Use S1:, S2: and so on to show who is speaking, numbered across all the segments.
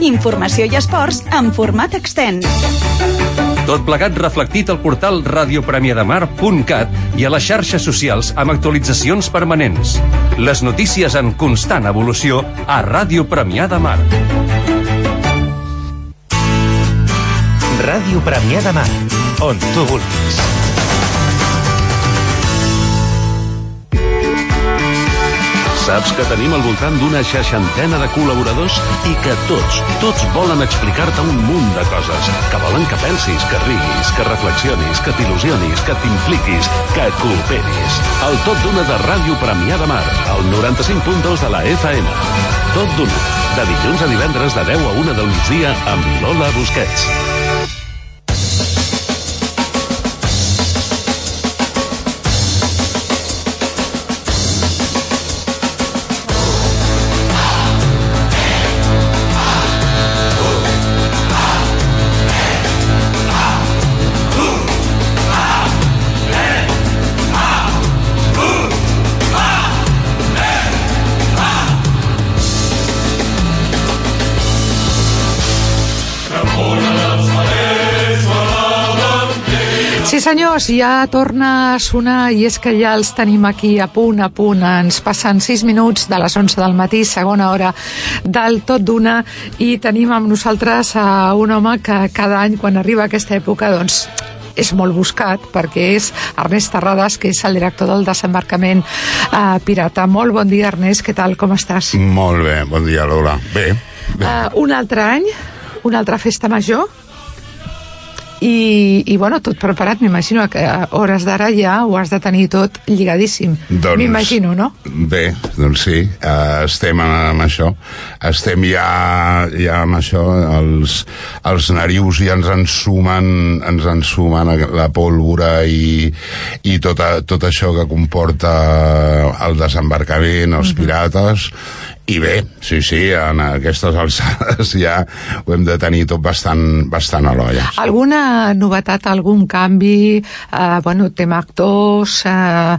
S1: Informació i esports en format extens.
S2: Tot plegat reflectit al portal radiopremiademar.cat i a les xarxes socials amb actualitzacions permanents. Les notícies en constant evolució a Ràdio Premià de Mar.
S3: Ràdio Premià de Mar, on tu vulguis.
S4: Saps que tenim al voltant d'una seixantena de col·laboradors i que tots, tots volen explicar-te un munt de coses. Que volen que pensis, que riguis, que reflexionis, que t'il·lusionis, que t'impliquis, que cooperis. El Tot d'una de Ràdio Premià de Mar, al 95.2 de la FM. Tot d'una, de dilluns a divendres de 10 a 1 del migdia amb Lola Busquets.
S5: Senyors, ja torna a sonar i és que ja els tenim aquí a punt, a punt. Ens passen 6 minuts de les 11 del matí, segona hora del tot d'una i tenim amb nosaltres a un home que cada any quan arriba aquesta època doncs és molt buscat perquè és Ernest Terrades, que és el director del desembarcament eh, pirata. Molt bon dia, Ernest, què tal, com estàs?
S6: Molt bé, bon dia, Lola. Bé, bé.
S5: Uh, un altre any, una altra festa major, i, i bueno, tot preparat, m'imagino que a hores d'ara ja ho has de tenir tot lligadíssim.
S6: Doncs-
S5: M'imagino, no?
S6: Bé, doncs sí, uh, estem amb això. Estem ja, ja amb això, els, els narius ja ens ensumen, ens ensumen la pólvora i, i tot, a, tot això que comporta el desembarcament, els pirates, i bé, sí, sí, en aquestes alçades ja ho hem de tenir tot bastant, bastant a l'olla.
S5: Alguna novetat, algun canvi, eh, bueno, tema actors, eh,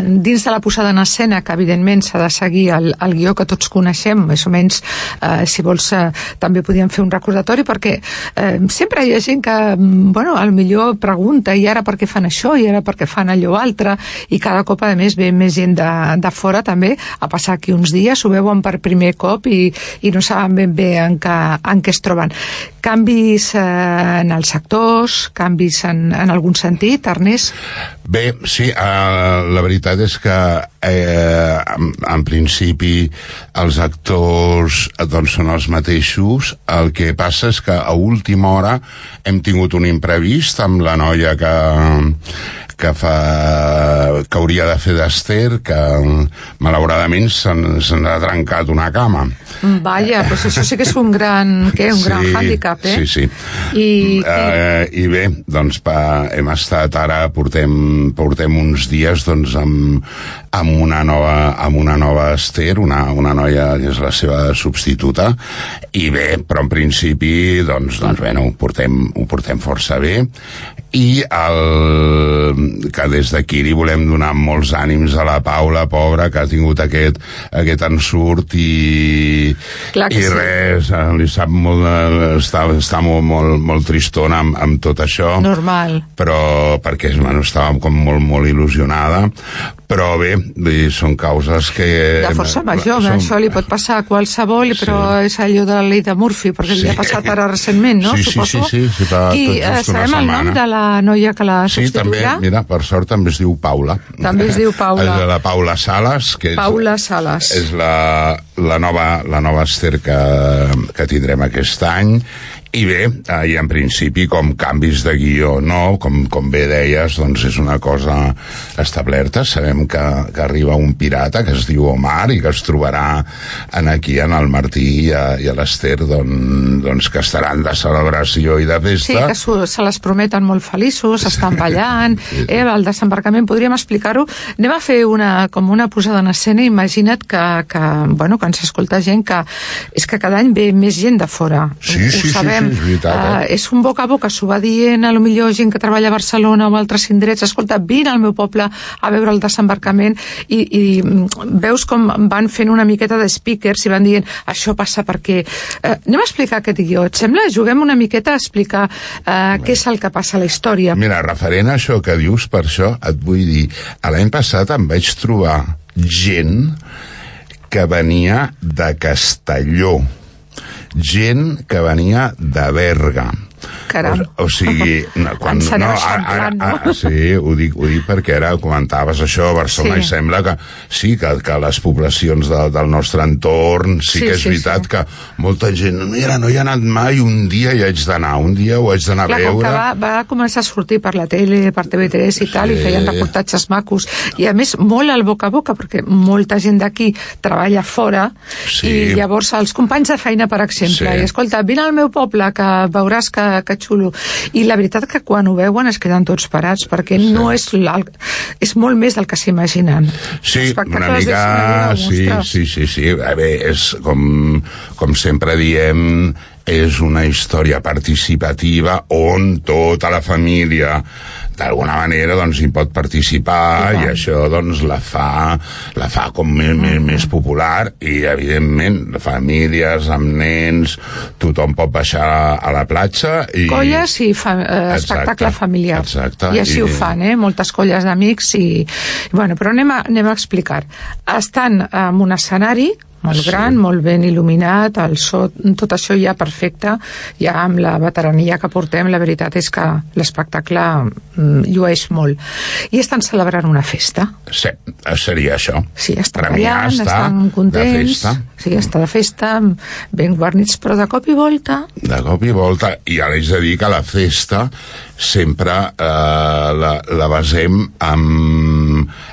S5: dins de la posada en escena, que evidentment s'ha de seguir el, el guió que tots coneixem, més o menys, eh, si vols, eh, també podíem fer un recordatori, perquè eh, sempre hi ha gent que, mm, bueno, al millor pregunta, i ara per què fan això, i ara per què fan allò altre, i cada cop, a més, ve més gent de, de fora també a passar aquí uns dies, ho veuen per primer cop i, i no saben ben bé en què, en què es troben. Canvis eh, en els actors, canvis en, en algun sentit, Ernest?
S6: Bé, sí, uh, la veritat és que eh, en, en principi els actors eh, doncs, són els mateixos, el que passa és que a última hora hem tingut un imprevist amb la noia que, que fa que hauria de fer d'Ester que malauradament se n'ha trencat una cama
S5: Vaja, doncs això sí que és un gran, què, un gran hàndicap, eh?
S6: Sí, sí.
S5: I, i,
S6: Uh, I bé, doncs pa, hem estat ara, portem, portem uns dies doncs, amb, amb, una nova, amb una nova Esther, una, una noia que és la seva substituta, i bé, però en principi, doncs, doncs bueno, ho portem, ho portem força bé, i el, que des d'aquí li volem donar molts ànims a la Paula, pobra, que ha tingut aquest, aquest ensurt i,
S5: Clar
S6: i
S5: sí.
S6: res, eh, li sap molt, de- està, està molt, molt, molt tristona amb, amb tot això
S5: normal.
S6: però perquè bueno, estava com molt, molt il·lusionada però bé, vull dir, són causes que...
S5: De força major,
S6: són-
S5: això li pot passar a qualsevol, però és allò de la llei de Murphy, perquè li
S6: Sí.
S5: ha passat ara recentment, no?
S6: Sí, sí,
S5: Suposo.
S6: sí, sí, sí, fa
S5: I eh, sabem el nom de la noia que la
S6: Sí, també,
S5: substituirà?
S6: mira, per sort també es diu Paula.
S5: També es diu Paula.
S6: És la Paula Sales, que és,
S5: Paula Sales.
S6: és la, la, nova, la nova Esther que, que tindrem aquest any i bé, i en principi com canvis de guió no, com, com bé deies, doncs és una cosa establerta, sabem que, que arriba un pirata que es diu Omar i que es trobarà en aquí en el Martí i a, i a l'Ester doncs, doncs que estaran de celebració i de
S5: Sí,
S6: festa
S5: que s'ho- se les prometen molt feliços, estan ballant, eh, el desembarcament, podríem explicar-ho. Anem a fer una, com una posada en escena, imagina't que, que, bueno, que ens escolta gent que és que cada any ve més gent de fora.
S6: Sí,
S5: ho,
S6: sí, sí,
S5: diem,
S6: sí, és veritat, eh?
S5: uh, és un boca a boca, s'ho va dient a lo millor gent que treballa a Barcelona o a altres indrets, escolta, vine al meu poble a veure el desembarcament i, i mm, veus com van fent una miqueta de speakers i van dient això passa perquè... Uh, anem a explicar aquest guió, et sembla? Juguem una miqueta a explicar uh, què és el que passa a la història.
S6: Mira, referent a això que dius, per això et vull dir, l'any passat em vaig trobar gent que venia de Castelló, gent que venia de Berga,
S5: Caram.
S6: O, o sigui, no, quan, no, ara, ara, ara, sí, ho dic, ho dic perquè ara comentaves això a Barcelona
S5: Sí.
S6: i sembla que sí, que, que les poblacions de, del nostre entorn sí,
S5: Sí,
S6: que és
S5: sí,
S6: veritat
S5: sí.
S6: que molta gent, mira, no hi ha anat mai, un dia hi haig d'anar, un dia ho haig d'anar a veure.
S5: que va, va començar a sortir per la tele, per TV3 i tal,
S6: Sí.
S5: i feien reportatges macos, i a més molt al boca a boca, perquè molta gent d'aquí treballa fora,
S6: Sí.
S5: i llavors els companys de feina, per exemple,
S6: Sí.
S5: i escolta, vine al meu poble, que veuràs que, que xulo. I la veritat que quan ho veuen es queden tots parats, perquè sí. no és, és molt més del que s'imaginen.
S6: Sí, una mica... Sí, sí, sí, sí. A veure, és com, com sempre diem, és una història participativa on tota la família d'alguna manera doncs, hi pot participar i, això doncs, la fa, la fa com més, més, més popular i evidentment famílies amb nens tothom pot baixar a la platja i,
S5: colles i fa, eh,
S6: Exacte,
S5: espectacle familiar.
S6: exacte,
S5: I així
S6: i-
S5: ho fan, eh? Moltes colles d'amics i... Bueno, però anem a, anem a explicar. Estan en un escenari molt
S6: Sí.
S5: gran, molt ben il·luminat, el so, tot això ja perfecte, ja amb la veterania que portem, la veritat és que l'espectacle mm, llueix molt. I estan celebrant una festa.
S6: Sí, seria això.
S5: Sí, estan
S6: ja
S5: ballant,
S6: està
S5: estan
S6: de
S5: contents.
S6: festa.
S5: Sí, està de festa, ben guarnits, però de cop i volta
S6: de cop i volta, i ara haig de dir que la festa sempre eh, la, la basem amb,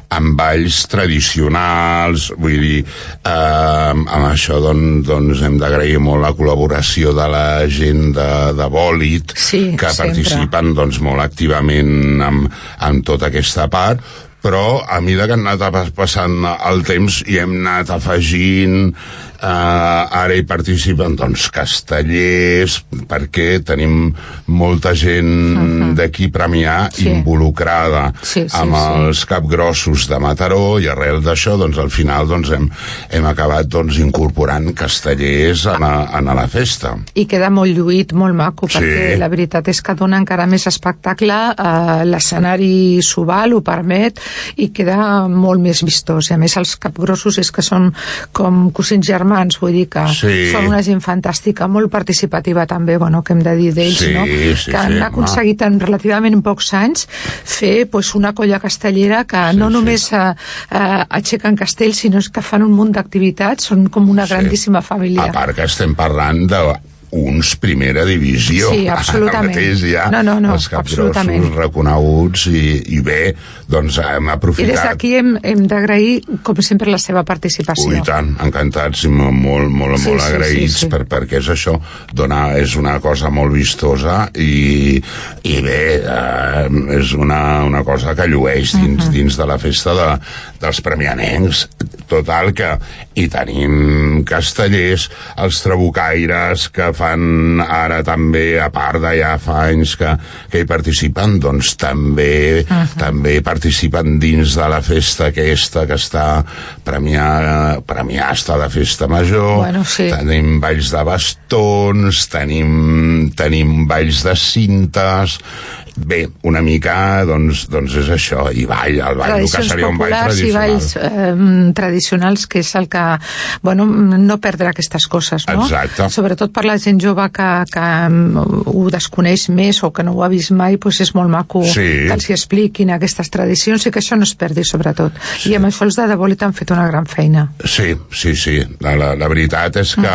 S6: amb balls tradicionals, vull dir, eh, amb això doncs, doncs hem d'agrair molt la col·laboració de la gent de, de Bòlit,
S5: Sí,
S6: que
S5: sempre.
S6: participen doncs, molt activament amb, amb tota aquesta part, però a mesura que han anat passant el temps i hem anat afegint eh, ara hi participen doncs castellers perquè tenim molta gent d'aquí Premià
S5: Sí.
S6: involucrada
S5: Sí, sí,
S6: amb
S5: sí.
S6: els capgrossos de Mataró i arrel d'això doncs al final doncs, hem, hem acabat doncs, incorporant castellers en a, en a la festa
S5: i queda molt lluït, molt maco,
S6: Sí.
S5: perquè la veritat és que dona encara més espectacle, eh, l'escenari s'ho val, ho permet, i queda molt més vistós. I a més els capgrossos és que són com cosins germans, vull dir que
S6: Sí.
S5: són una gent fantàstica, molt participativa també, bueno, que hem de dir d'ells,
S6: Sí,
S5: no?
S6: sí,
S5: que
S6: sí,
S5: han aconseguit en relativament pocs anys fer pues, una colla castellera que
S6: Sí,
S5: no
S6: sí.
S5: només eh, eh, aixequen castells, sinó que fan un munt d'activitats, són com una
S6: Sí.
S5: grandíssima família.
S6: A part que estem parlant de uns primera divisió.
S5: Sí, absolutament.
S6: Ara mateix hi ha
S5: No, no, no,
S6: els capgrossos reconeguts i, i bé, doncs hem
S5: I des
S6: aprofitat...
S5: d'aquí hem, hem d'agrair, com sempre, la seva participació.
S6: Ui, tant, encantats i molt, molt, molt,
S5: Sí,
S6: molt
S5: sí,
S6: agraïts
S5: sí, sí.
S6: Per, perquè és això, dona, és una cosa molt vistosa i, i bé, eh, és una, una cosa que llueix dins,
S5: Mhm.
S6: dins de la festa de, dels premianencs total que hi tenim castellers, els trabucaires que fan ara també, a part de ja fa anys que, que hi participen, doncs també, també participen dins de la festa aquesta que està Premià, Premià està de festa major,
S5: Bueno, sí.
S6: tenim balls de bastons, tenim, tenim balls de cintes, bé, una mica, doncs, doncs és això, i ball, el ball, el que seria un ball
S5: populars i
S6: tradicional.
S5: balls eh, tradicionals, que és el que... Bueno, no perdre aquestes coses, no?
S6: Exacte.
S5: Sobretot per la gent jove que, que mm, ho desconeix més o que no ho ha vist mai, doncs és molt maco
S6: Sí.
S5: que els hi expliquin aquestes tradicions i que això no es perdi, sobretot. I amb això els de Debolit han fet una gran feina.
S6: Sí, sí, sí. La, la, la veritat és que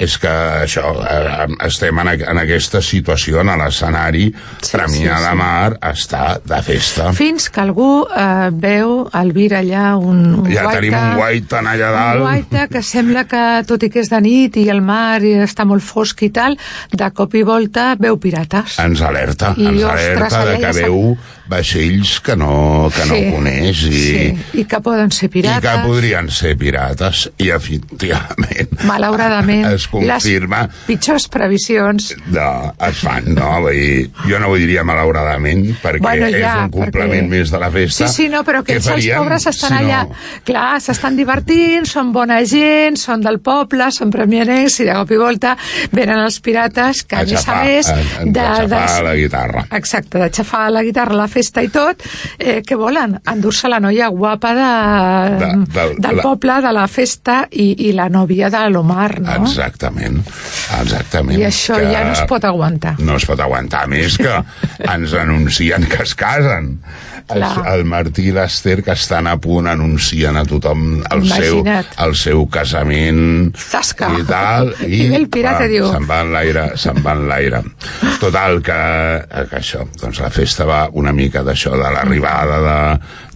S6: és que això, eh, estem en, en aquesta situació, en l'escenari,
S5: Sí,
S6: Premià
S5: sí,
S6: de
S5: sí.
S6: Mar està de festa.
S5: Fins que algú eh, veu al vir allà un, un
S6: Ja
S5: guaita,
S6: tenim un guaita allà dalt.
S5: Un guaita que sembla que, tot i que és de nit i el mar i està molt fosc i tal, de cop i volta veu pirates.
S6: Ens alerta,
S5: I,
S6: ens alerta de que
S5: ja
S6: veu vaixells que no, que no coneix i,
S5: sí. I que poden ser
S6: i
S5: pirates.
S6: que podrien ser pirates i efectivament
S5: Malauradament.
S6: es confirma...
S5: Les pitjors previsions.
S6: No, es fan, no? Vull dir, jo no ho diria malauradament, perquè
S5: Bueno,
S6: és
S5: ja,
S6: un complement
S5: perquè-
S6: més de la festa.
S5: Sí, sí, no, però que els pobres estan
S6: si
S5: allà...
S6: No...
S5: Clar, s'estan divertint, són bona gent, són del poble, són premianencs, i de cop i volta venen els pirates, que a,
S6: A
S5: més a més...
S6: a- a xafar la guitarra.
S5: Exacte, de xafar la guitarra, la festa i tot, eh, què volen? Endur-se la noia guapa de,
S6: De- del-
S5: del
S6: la-
S5: poble, de la festa, i, i la nòvia de l'Omar, no?
S6: Exactament, exactament.
S5: I això ja no es pot aguantar.
S6: No es pot aguantar més que ens anuncien que es casen. El, el Martí i l'Ester que estan a punt anuncien a tothom el seu,
S5: Imagina't.
S6: el seu casament
S5: Zasca.
S6: i tal
S5: I ve el pirata i diu-
S6: se'n va en l'aire se'n va en l'aire total que, que això doncs la festa va una mica d'això de l'arribada de,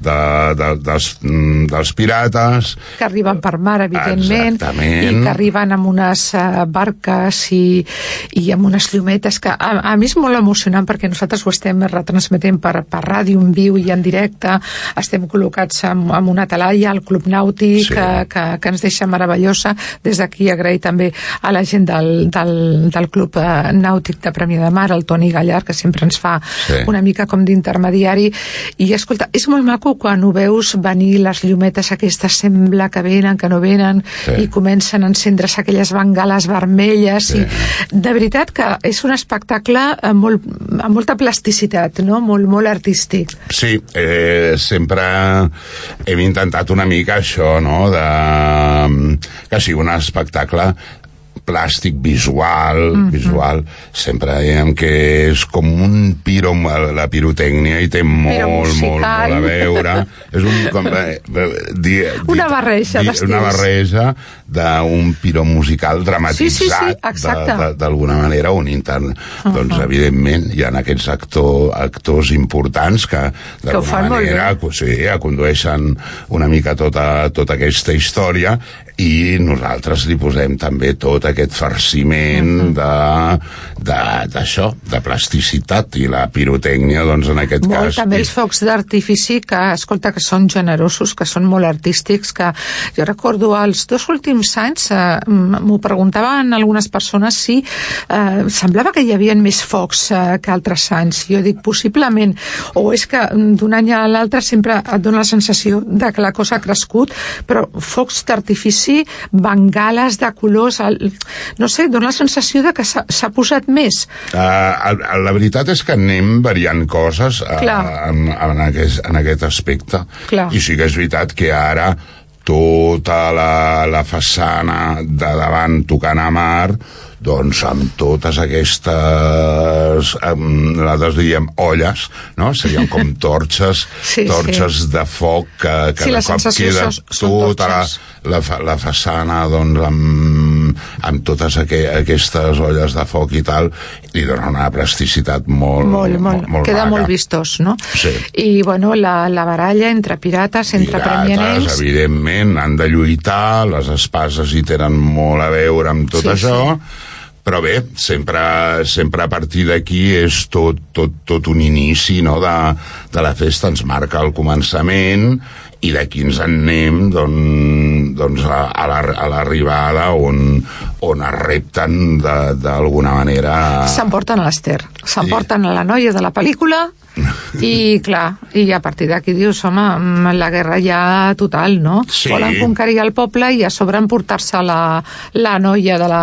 S6: de, de, dels, mm, dels pirates
S5: que arriben per mar, evidentment,
S6: Exactament.
S5: i que arriben amb unes uh, barques i, i amb unes llumetes que a, a mi és molt emocionant perquè nosaltres ho estem retransmetent per, per ràdio en viu i en directe, estem col·locats amb, amb una talaia al Club Nàutic
S6: Sí.
S5: que, que, que ens deixa meravellosa des d'aquí agrair també a la gent del, del, del Club eh, Nàutic de Premià de Mar, el Toni Gallar que sempre ens fa
S6: Sí.
S5: una mica com d'intermediari i escolta, és molt maco quan ho veus venir les llumetes aquestes sembla que venen, que no venen
S6: Sí.
S5: i comencen a encendre's aquelles bengales vermelles
S6: Sí.
S5: i de veritat que és un espectacle amb, molt, amb molta plasticitat no? molt, molt artístic
S6: Sí, eh, sempre hem intentat una mica això, no?, de, que sigui un espectacle plàstic, visual, mm -hmm. visual, sempre dèiem que és com un piro, la pirotècnia i té molt, molt, molt a veure. És un, com, eh, di,
S5: Una barreja
S6: di,
S5: d'estils.
S6: Una barreja d'un piro musical dramatitzat,
S5: Sí, sí, sí,
S6: de- de- d'alguna manera, un intern. Uh -huh. Doncs, evidentment, hi ha aquests actor, actors importants que, d'alguna manera,
S5: bé.
S6: sí, condueixen una mica tota, tota aquesta història i nosaltres li posem també tot aquest farciment de de- d'això, de, de plasticitat i la pirotècnia, doncs en aquest
S5: molt,
S6: cas...
S5: també els focs d'artifici que, escolta, que són generosos, que són molt artístics, que jo recordo els dos últims anys eh, m'ho preguntaven algunes persones si eh, semblava que hi havia més focs eh, que altres anys. Jo dic, possiblement, o és que mm, d'un any a l'altre sempre et dona la sensació de que la cosa ha crescut, però focs d'artifici, bengales de colors, el, no sé, dona la sensació de que s'ha posat més.
S6: Uh, la veritat és que anem variant coses uh, en, en, aquest, en aquest aspecte.
S5: Clar.
S6: I sí que és veritat que ara tota la, la façana de davant tocant a mar doncs amb totes aquestes um, nosaltres diríem olles no? serien com torxes
S5: Sí,
S6: torxes de foc que, que
S5: Sí,
S6: de
S5: la
S6: cop
S5: sensació
S6: queda
S5: són- són
S6: tota la, la, la façana doncs, amb, amb totes aqu aquestes olles de foc i tal li dona una plasticitat molt,
S5: molt, molt,
S6: molt
S5: queda
S6: maca.
S5: molt vistós, no?
S6: Sí.
S5: I, bueno, la, la baralla entre pirates, entre premianencs...
S6: evidentment, han de lluitar, les espases hi tenen molt a veure amb tot
S5: Sí,
S6: això, però bé, sempre, sempre a partir d'aquí és tot, tot, tot un inici no, de, de la festa, ens marca el començament i d'aquí ens en anem doncs, doncs a, a la- a l'arribada on, on es repten de- d'alguna manera.
S5: S'emporten a l'Ester, s'emporten
S6: Sí.
S5: a la noia de la pel·lícula i, clar, i a partir d'aquí dius, home, mm, la guerra ja total, no?
S6: Sí.
S5: Volen conquerir el poble i a sobre emportar-se la, la noia de la,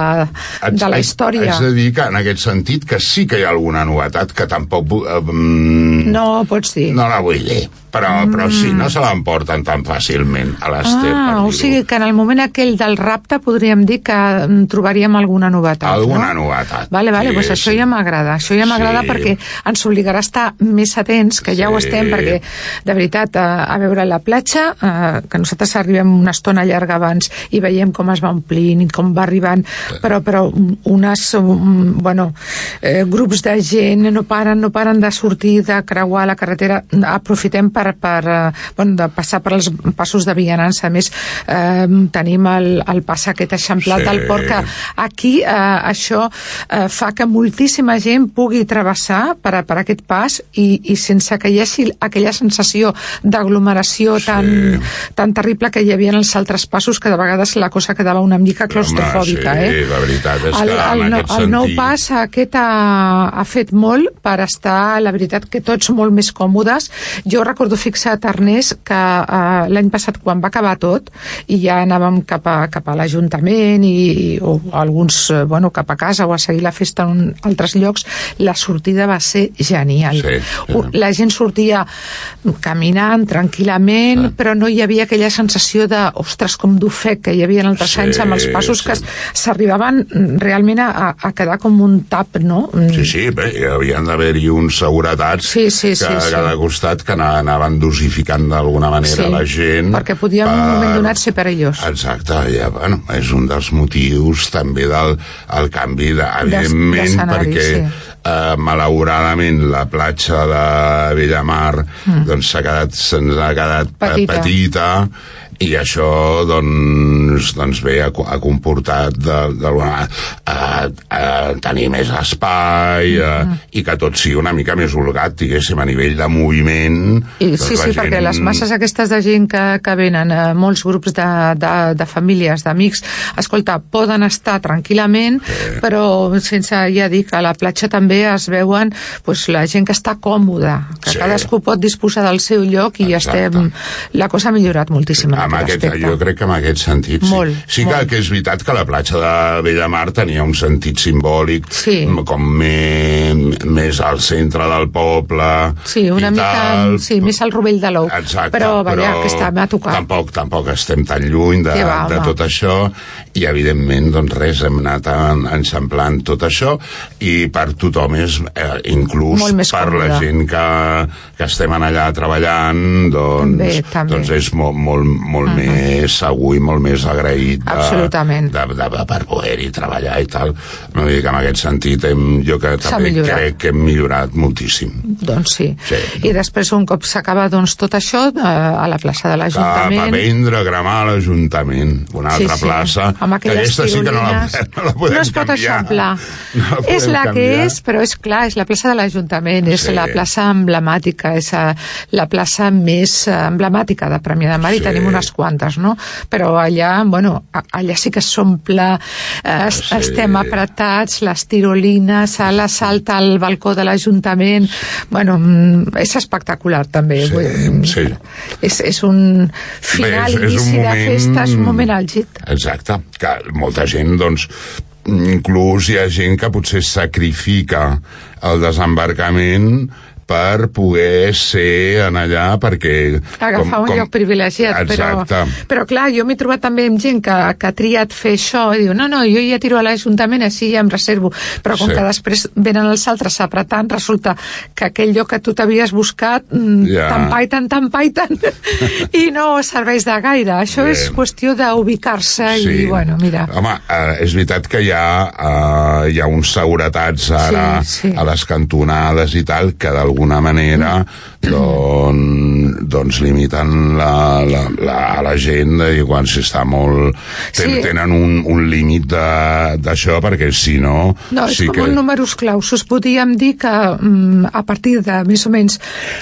S5: de la història.
S6: Haig de dir que en aquest sentit que sí que hi ha alguna novetat que tampoc... Eh, mm,
S5: No, pots dir.
S6: no la vull dir, però, però sí, no se l'emporten tan fàcilment a l'Ester,
S5: Ah, o sigui que en el moment aquell del rapte podríem dir que mm, trobaríem alguna novetat,
S6: Alguna
S5: no?
S6: novetat.
S5: Vale, vale,
S6: Sí,
S5: doncs això
S6: sí.
S5: ja m'agrada. Això ja m'agrada
S6: Sí.
S5: perquè ens obligarà a estar més atents, que ja ho
S6: Sí.
S5: estem, perquè, de veritat, a, a veure la platja, eh, que nosaltres arribem una estona llarga abans i veiem com es va omplint i com va arribant, però, però unes, um, bueno, eh, grups de gent no paren, no paren de sortir, de creuar la carretera, aprofitem per, per eh, bueno, de passar per els passos de vianants, a més eh, tenim el, el pas aquest eixamplat
S6: Sí.
S5: del port que aquí eh, això eh, fa que moltíssima gent pugui travessar per, a- per aquest pas i, i sense que hi hagi aquella sensació d'aglomeració
S6: Sí.
S5: tan, tan terrible que hi havia en els altres passos que de vegades la cosa quedava una mica claustrofòbica.
S6: Home, sí,
S5: eh?
S6: la veritat és
S5: el,
S6: que en
S5: el, no-
S6: aquest
S5: el nou
S6: sentit-
S5: pas aquest ha, ha fet molt per estar, la veritat, que tots molt més còmodes. Jo recordo fixat, Ernest, que eh, l'any passat, quan va acabar tot, i ja anàvem cap a, cap a l'Ajuntament i, o alguns, eh, bueno, cap a casa o a seguir la festa en altres llocs, la sortida va ser genial.
S6: Sí,
S5: La gent sortia caminant tranquil·lament,
S6: Ah.
S5: però no hi havia aquella sensació de, ostres, com d'ofec que hi havia en altres
S6: Sí,
S5: anys amb els passos que
S6: sí.
S5: s'arribaven mm, realment a, a quedar com un tap, no? Mm,
S6: Sí, sí, bé, hi havien d'haver-hi uns seguretats
S5: Sí, sí, sí,
S6: que a
S5: sí.
S6: cada costat que ana- anaven dosificant d'alguna manera
S5: Sí,
S6: la gent.
S5: perquè podia en un moment donat ser perillós.
S6: Exacte, ja, bueno, és un dels motius també del el canvi, de, evidentment,
S5: d'escenari,
S6: perquè
S5: sí.
S6: Eh, malauradament la platja de Bellamar mm. doncs s'ha quedat, se'ns ha quedat pe-
S5: Petita.
S6: petita i això doncs, doncs bé, ha, ha comportat de, de, a, a tenir més espai a, i que tot sigui una mica més holgat, diguéssim, a nivell de moviment.
S5: I,
S6: doncs
S5: sí, sí, perquè
S6: gent-
S5: les masses aquestes de gent que, que venen, eh, molts grups de, de, de famílies, d'amics, escolta, poden estar tranquil·lament, però sense, ja dic, a la platja també es veuen pues, la gent que està còmoda, que
S6: Sí.
S5: cadascú pot disposar del seu lloc i
S6: Exacte.
S5: estem... La cosa ha millorat moltíssim en
S6: amb
S5: aquest,
S6: aquest,
S5: aspecte.
S6: jo crec que en aquest sentit sí.
S5: Molt,
S6: sí que,
S5: molt.
S6: que és veritat que la platja de Bellamar tenia un sentit simbòlic
S5: Sí.
S6: com més, més al centre del poble
S5: Sí, una mica,
S6: tal.
S5: sí, més al rovell de l'ou.
S6: Exacte,
S5: Però, vaja, que està, m'ha tocat.
S6: Tampoc, tampoc estem tan lluny de,
S5: va,
S6: de tot això i evidentment doncs res, hem anat en, ensamblant tot això i per tothom és eh, inclús per la
S5: còmode.
S6: gent que, que estem allà treballant doncs,
S5: També, també.
S6: doncs és molt, molt, molt més segur i molt més agraït de,
S5: Absolutament.
S6: de, de, de, per poder-hi treballar i tal no dic en aquest sentit hem, jo que també crec que hem millorat moltíssim
S5: Doncs sí.
S6: Sí.
S5: I després, un cop s'acaba doncs, tot això, eh, a la plaça de
S6: cap a
S5: l'Ajuntament...
S6: vendre, a gramar a l'Ajuntament, una altra plaça,
S5: Amb
S6: que aquesta sí que no la, no la podem
S5: no es pot
S6: canviar.
S5: eixamplar.
S6: No la
S5: és la que
S6: canviar.
S5: és, però és clar, és la plaça de l'Ajuntament, és
S6: Sí.
S5: la plaça emblemàtica, és eh, la plaça més eh, emblemàtica de Premià de Mar,
S6: Sí.
S5: i tenim unes quantes, no? Però allà, bueno, a- allà sí que s'omple, eh, es-
S6: Sí.
S5: estem apretats, les tirolines, a la salta al balcó de l'Ajuntament, bueno, mm, és espectacular també.
S6: Sí,
S5: vull-
S6: sí.
S5: És, és un final,
S6: Bé, és- és un
S5: inici de
S6: moment-
S5: festa, és un moment àlgid.
S6: Exacte, que molta gent, doncs, inclús hi ha gent que potser sacrifica el desembarcament per poder ser en allà perquè...
S5: agafar un lloc privilegiat
S6: Exacte.
S5: però, però clar, jo m'he trobat també amb gent que, que ha triat fer això i diu, no, no, jo ja tiro a l'Ajuntament així ja em reservo, però com
S6: Sí.
S5: que després venen els altres apretant, resulta que aquell lloc que tu t'havies buscat mm,
S6: Ja.
S5: t'empaiten, t'empaiten i no serveix de gaire això
S6: Bé.
S5: és qüestió d'ubicar-se i bueno, mira
S6: Home, eh, és veritat que hi ha, eh, hi ha uns seguretats ara
S5: Sí, sí.
S6: a les cantonades i tal que d'alguna manera doncs, doncs limiten la, la, la, a la gent dir quan s'està molt... Ten,
S5: Sí.
S6: Tenen un, un límit d'això perquè si no...
S5: No, és
S6: sí
S5: com
S6: que...
S5: un numerus clausus. Podríem dir que mm, a partir de més o menys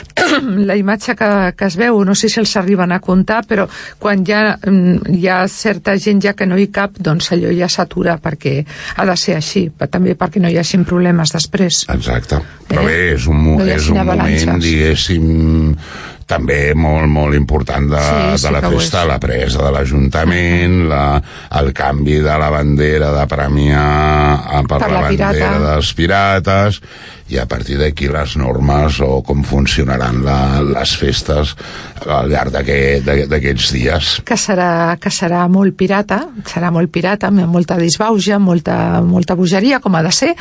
S5: la imatge que, que es veu, no sé si els arriben a comptar, però quan ja mm, hi ha certa gent ja que no hi cap, doncs allò ja s'atura perquè ha de ser així, però també perquè no hi hagin problemes després.
S6: Exacte. Però
S5: Eh?
S6: bé, és un,
S5: No
S6: és un moment,
S5: avalanxes.
S6: Diguéssim, també molt, molt important de,
S5: Sí, sí
S6: de la festa, la presa de l'Ajuntament, la, el canvi de la bandera de Premià a, per,
S5: Per
S6: la,
S5: la
S6: bandera
S5: pirata.
S6: dels pirates, i a partir d'aquí les normes o com funcionaran la, les festes al llarg d'aquest- d'aquest- d'aquests dies.
S5: que serà, que serà molt pirata, serà molt pirata, amb molta disbauja, molta, molta bogeria, com ha de ser,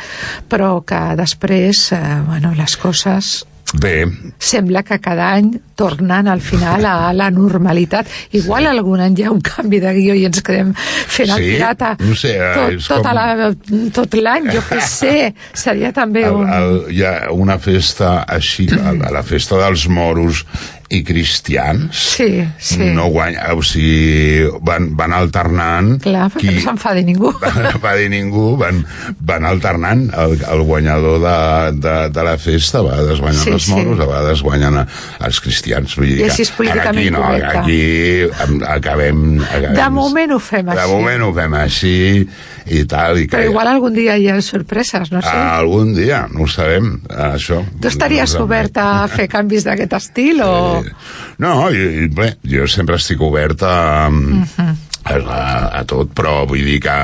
S5: però que després, eh, bueno, les coses
S6: Bé,
S5: sembla que cada any tornant al final a la normalitat. Igual algun any hi ha un canvi de guió i ens quedem fent el
S6: Sí?
S5: pirata
S6: No sé,
S5: tot,
S6: és
S5: tota
S6: com-
S5: la, tot l'any, jo què sé. Seria també
S6: el,
S5: un...
S6: el, hi ha una festa així, la, la festa dels moros i cristians,
S5: Sí, sí.
S6: no guanya, o sigui, van, van alternant...
S5: Clar, perquè no s'enfadi ningú.
S6: dir ningú, van, van alternant el, el guanyador de, de, de la festa, a vegades guanyen
S5: Sí,
S6: els
S5: sí.
S6: moros, a vegades guanyen els cristians. Vull dir
S5: I
S6: que
S5: així és políticament
S6: aquí no,
S5: correcte.
S6: aquí em- acabem, acabem...
S5: De moment ho fem
S6: De
S5: així.
S6: moment ho fem així i tal. I que,
S5: Però igual algun dia hi ha sorpreses, no sé.
S6: Ah, algun dia, no ho sabem, això.
S5: Tu estaries
S6: No
S5: obert a fer canvis d'aquest estil o...
S6: No, i bé, jo sempre estic obert a,
S5: Mhm.
S6: a, a, a tot, però vull dir que,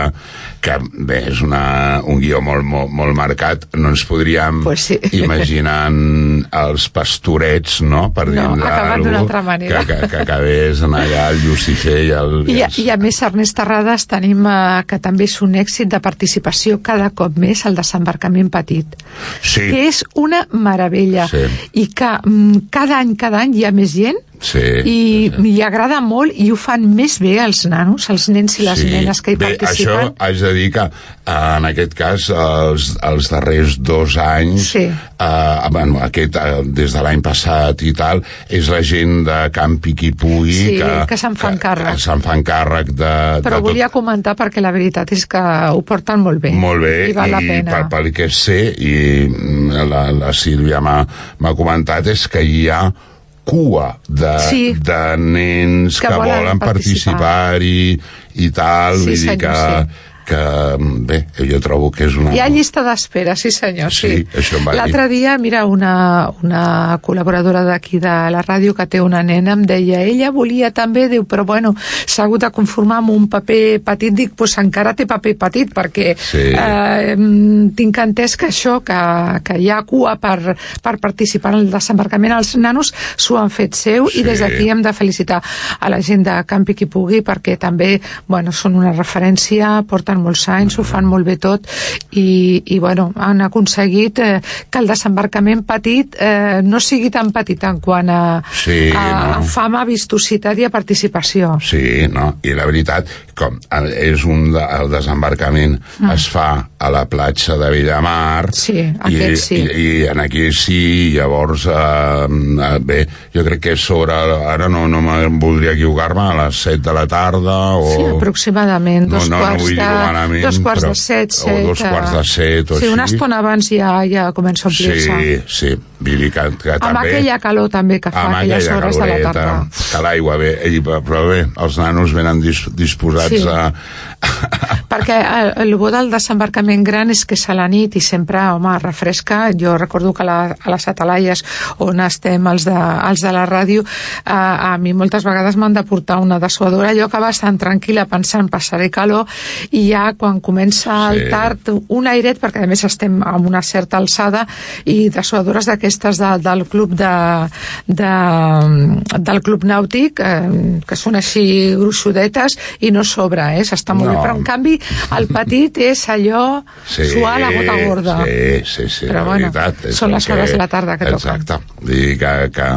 S6: que bé, és una, un guió molt, molt, molt marcat. No ens podríem
S5: Pues sí.
S6: imaginar els pastorets, no?, per
S5: No,
S6: dir
S5: acabant d'una altra manera.
S6: Que, que, que acabés en allà el Lucifer i el...
S5: I,
S6: els-
S5: I a més, Ernest Terrades tenim eh, que també és un èxit de participació cada cop més al desembarcament petit,
S6: Sí,
S5: que és una meravella
S6: Sí.
S5: i que mm, cada any, cada any hi ha més gent
S6: sí.
S5: i li agrada molt i ho fan més bé els nanos, els nens i les nenes que hi
S6: Bé,
S5: participen.
S6: això haig de dir que eh, en aquest cas els, els darrers dos anys
S5: Sí.
S6: eh, bueno, aquest, eh, des de l'any passat i tal és la gent de Camp Piqui Pugui
S5: Sí,
S6: que,
S5: que se'n fan càrrec.
S6: que se'n fan càrrec de,
S5: Però
S6: de
S5: volia comentar perquè la veritat és que ho porten molt bé.
S6: molt bé,
S5: I val la
S6: i
S5: pena.
S6: pel, pel que sé, i mm, la, la Sílvia m'ha comentat, és que hi ha cua de,
S5: Sí.
S6: de nens
S5: Que
S6: que,
S5: volen
S6: volen
S5: participar.
S6: participar-hi i tal,
S5: Sí,
S6: vull dir que,
S5: sí.
S6: Que, bé, jo trobo que és una...
S5: Hi ha llista d'espera, sí senyor, sí.
S6: Sí, això em va.
S5: L'altre dia, mira, una, una col·laboradora d'aquí de la ràdio que té una nena em deia, ella volia també, diu, però bueno, s'ha hagut de conformar amb un paper petit, dic, doncs encara té paper petit, perquè
S6: Sí.
S5: eh, tinc entès que això, que, que hi ha cua per, per participar en el desembarcament, els nanos s'ho han fet seu
S6: Sí.
S5: i des d'aquí hem de felicitar a la gent de Campi qui pugui perquè també, bueno, són una referència, porten molts anys, ho fan molt bé tot i, i bueno, han aconseguit eh, que el desembarcament petit eh, no sigui tan petit en quant a,
S6: Sí,
S5: a, a
S6: no.
S5: fama, vistositat i a participació.
S6: Sí, no? I la veritat, com és un de, el desembarcament mm. es fa a la platja de Villamar
S5: Sí,
S6: i,
S5: sí.
S6: i, i en aquí sí, llavors eh, eh, bé, jo crec que sobre ara no, no voldria equivocar-me a les 7 de la tarda o...
S5: Sí, aproximadament, dos
S6: no, no,
S5: quarts
S6: no
S5: de,
S6: malament,
S5: dos quarts
S6: però-
S5: de set,
S6: o
S5: set.
S6: dos quarts de set o
S5: sí, una
S6: així.
S5: estona abans ja, ja comença a omplir-se.
S6: Sí, sí, vull dir que, que
S5: Amb
S6: també...
S5: aquella calor també que fa
S6: amb
S5: aquelles
S6: aquella
S5: hores de la
S6: caloreta,
S5: tarda.
S6: que l'aigua bé, i, però bé, els nanos venen dis, disposats
S5: Sí.
S6: a...
S5: Perquè el, el bo del desembarcament gran és que és a la nit i sempre, home, refresca. Jo recordo que la, a les atalaies on estem els de, els de la ràdio, a, a mi moltes vegades m'han de portar una dessuadora, jo que bastant tranquil·la pensant passaré calor i ja quan comença el
S6: Sí.
S5: tard un airet, perquè a més estem a una certa alçada i dessuadores d'aquestes de, del club de, de, del club nàutic eh, que són així gruixudetes i no sobra, eh? s'està molt
S6: No.
S5: Bé però en canvi el petit és allò
S6: Sí,
S5: suar la gota gorda
S6: Sí, sí, sí,
S5: Però bueno,
S6: veritat.
S5: són les hores de la tarda que toquen.
S6: Exacte. Vull dir que, que...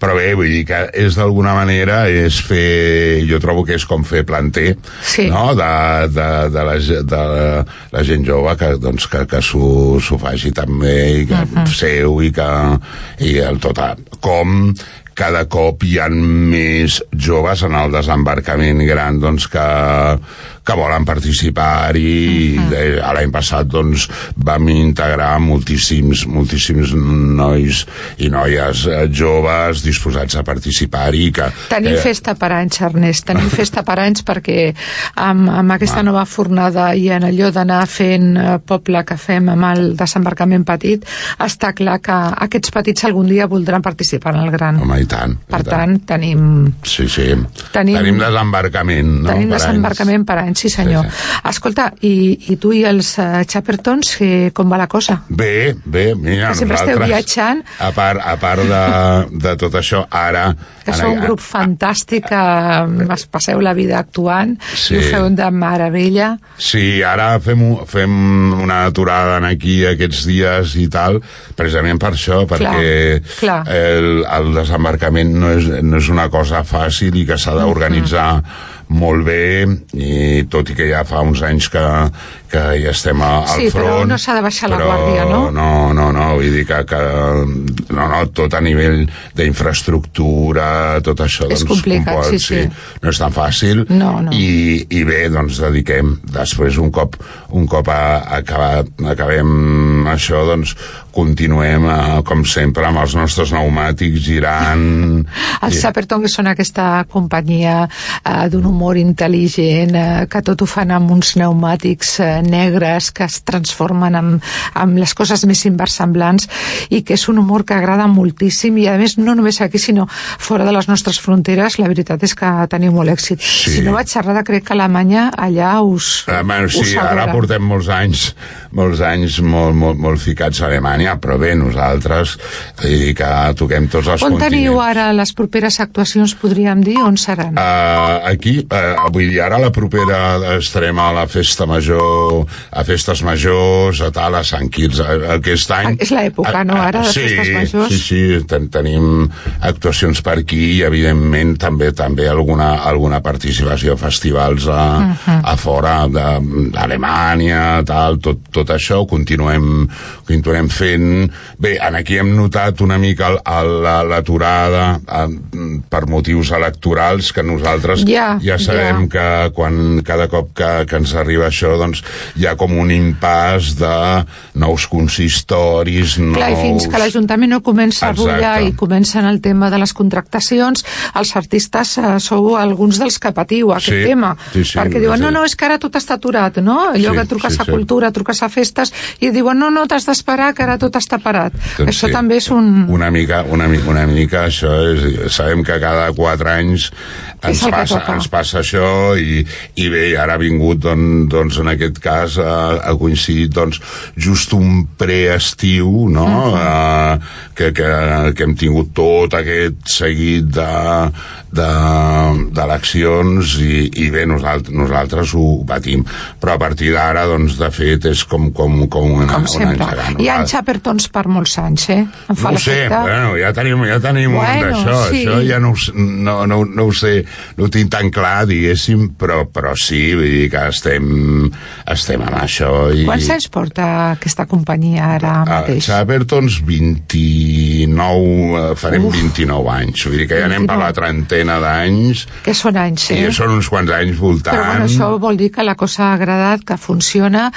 S6: Però bé, vull dir que és d'alguna manera és fer... Jo trobo que és com fer planter,
S5: Sí.
S6: no?, de, de, de, la, de la gent jove que, doncs, que, que s'ho faci també i que
S5: Mhm.
S6: seu i que... I el tot... a- Com cada cop hi ha més joves en el desembarcament gran doncs, que, que volen participar-hi. Uh -huh. L'any passat doncs, vam integrar moltíssims, moltíssims nois i noies eh, joves disposats a participar-hi. Que,
S5: Tenim
S6: que,
S5: festa per anys, Ernest, tenim festa per anys perquè amb, amb aquesta nova fornada i en allò d'anar fent eh, poble que fem amb el desembarcament petit, està clar que aquests petits algun dia voldran participar en el gran.
S6: Home, i tant. i
S5: per
S6: tant.
S5: tant, tenim,
S6: Sí, sí.
S5: Tenim-
S6: Tenim desembarcament, no?
S5: tenim
S6: Per anys.
S5: desembarcament per anys. Sí senyor.
S6: Sí, sí.
S5: Escolta, i, i tu i els uh, Chapertons, eh, com va la cosa?
S6: Bé, bé, mira,
S5: Que sempre esteu
S6: nosaltres,
S5: viatjant.
S6: A part, a part de, de tot això, ara...
S5: Que
S6: en
S5: sou un grup fantàstic, que mm, es passeu la vida actuant,
S6: Sí.
S5: i ho feu de meravella.
S6: Sí, ara fem, fem una aturada en aquí aquests dies i tal, precisament per això, perquè
S5: clar.
S6: El, el desembarcament no és, no és una cosa fàcil i que s'ha d'organitzar molt bé, i tot i que ja fa uns anys que, que ja estem a, al
S5: Sí, però
S6: front.
S5: no s'ha de baixar la
S6: però
S5: guàrdia, no?
S6: No, no, no, vull dir que, que no, no, tot a nivell d'infraestructura, tot això
S5: És
S6: doncs,
S5: complicat,
S6: compon-
S5: sí, sí.
S6: no és tan fàcil
S5: No, no.
S6: i, i bé, doncs dediquem després un cop, un cop a, acabat, acabem això doncs continuem eh, com sempre amb els nostres pneumàtics girant
S5: Els Saperton, que són aquesta companyia eh, d'un humor intel·ligent, eh, que tot ho fan amb uns pneumàtics eh, negres que es transformen en, en les coses més inversemblants i que és un humor que agrada moltíssim i a més no només aquí sinó fora de les nostres fronteres la veritat és que teniu molt èxit
S6: Sí.
S5: si no vaig errada crec que a Alemanya allà us,
S6: Ah, bueno,
S5: us
S6: sí, ara
S5: adoren.
S6: portem molts anys molts anys molt, molt, molt ficats a Alemanya, però bé, nosaltres vull dir que toquem tots els
S5: on teniu
S6: continents.
S5: ara les properes actuacions podríem dir, on seran?
S6: Uh, aquí, uh, vull dir, ara la propera estarem a la festa major, a festes majors, a tal, a Sant Quirze, eh, aquest any...
S5: Ah, és l'època, no, ara, de
S6: sí,
S5: festes majors?
S6: Sí, sí, ten, tenim actuacions per aquí i, evidentment, també també alguna, alguna participació a festivals a, uh -huh. a fora d'Alemanya, tal, tot, tot això, continuem, continuem fent... Bé, en aquí hem notat una mica l'aturada per motius electorals que nosaltres
S5: Ja,
S6: ja sabem
S5: ja.
S6: que quan cada cop que, que ens arriba això doncs hi ha com un impàs de nous consistoris nous...
S5: Clar, i fins que l'Ajuntament no comença
S6: Exacte.
S5: a rutllar i comencen el tema de les contractacions, els artistes eh, sou alguns dels que patiu aquest
S6: Sí,
S5: tema.
S6: sí, sí,
S5: perquè diuen,
S6: sí.
S5: no, no, és que ara tot està aturat, no? Allò
S6: Sí,
S5: que truques
S6: sí,
S5: a
S6: sí.
S5: cultura, truques a festes, i diuen, no, no, t'has d'esperar, que ara tot està parat.
S6: Doncs
S5: Això
S6: sí.
S5: també és un...
S6: Una mica, una, mi- una mica això és... Sabem que cada quatre anys ens passa, ens passa això i, i bé, ara ha vingut doncs, doncs en aquest cas ha, ha coincidit doncs just un preestiu no?
S5: Mhm.
S6: uh, que, que, que hem tingut tot aquest seguit de de- d'eleccions i, i bé, nosaltres, nosaltres ho patim però a partir d'ara doncs de fet és com, com, com una,
S5: Com
S6: una
S5: Hi ha Chapertons per molts anys, eh? Em fa
S6: No ho sé, bueno, ja tenim, ja tenim un
S5: Bueno,
S6: d'això,
S5: sí.
S6: això ja no, no, no, no ho sé, no ho tinc tan clar, diguéssim, però, però sí, vull dir que estem, estem amb això. I,
S5: Quants anys porta aquesta companyia ara
S6: a
S5: mateix?
S6: Chapertons 29, eh, farem
S5: Uf.
S6: 29 anys, vull dir que ja anem per la
S5: 29.
S6: trentena d'anys,
S5: Que són anys, eh?
S6: i són uns quants anys voltant.
S5: Però bueno, això vol dir que la cosa ha agradat, que funciona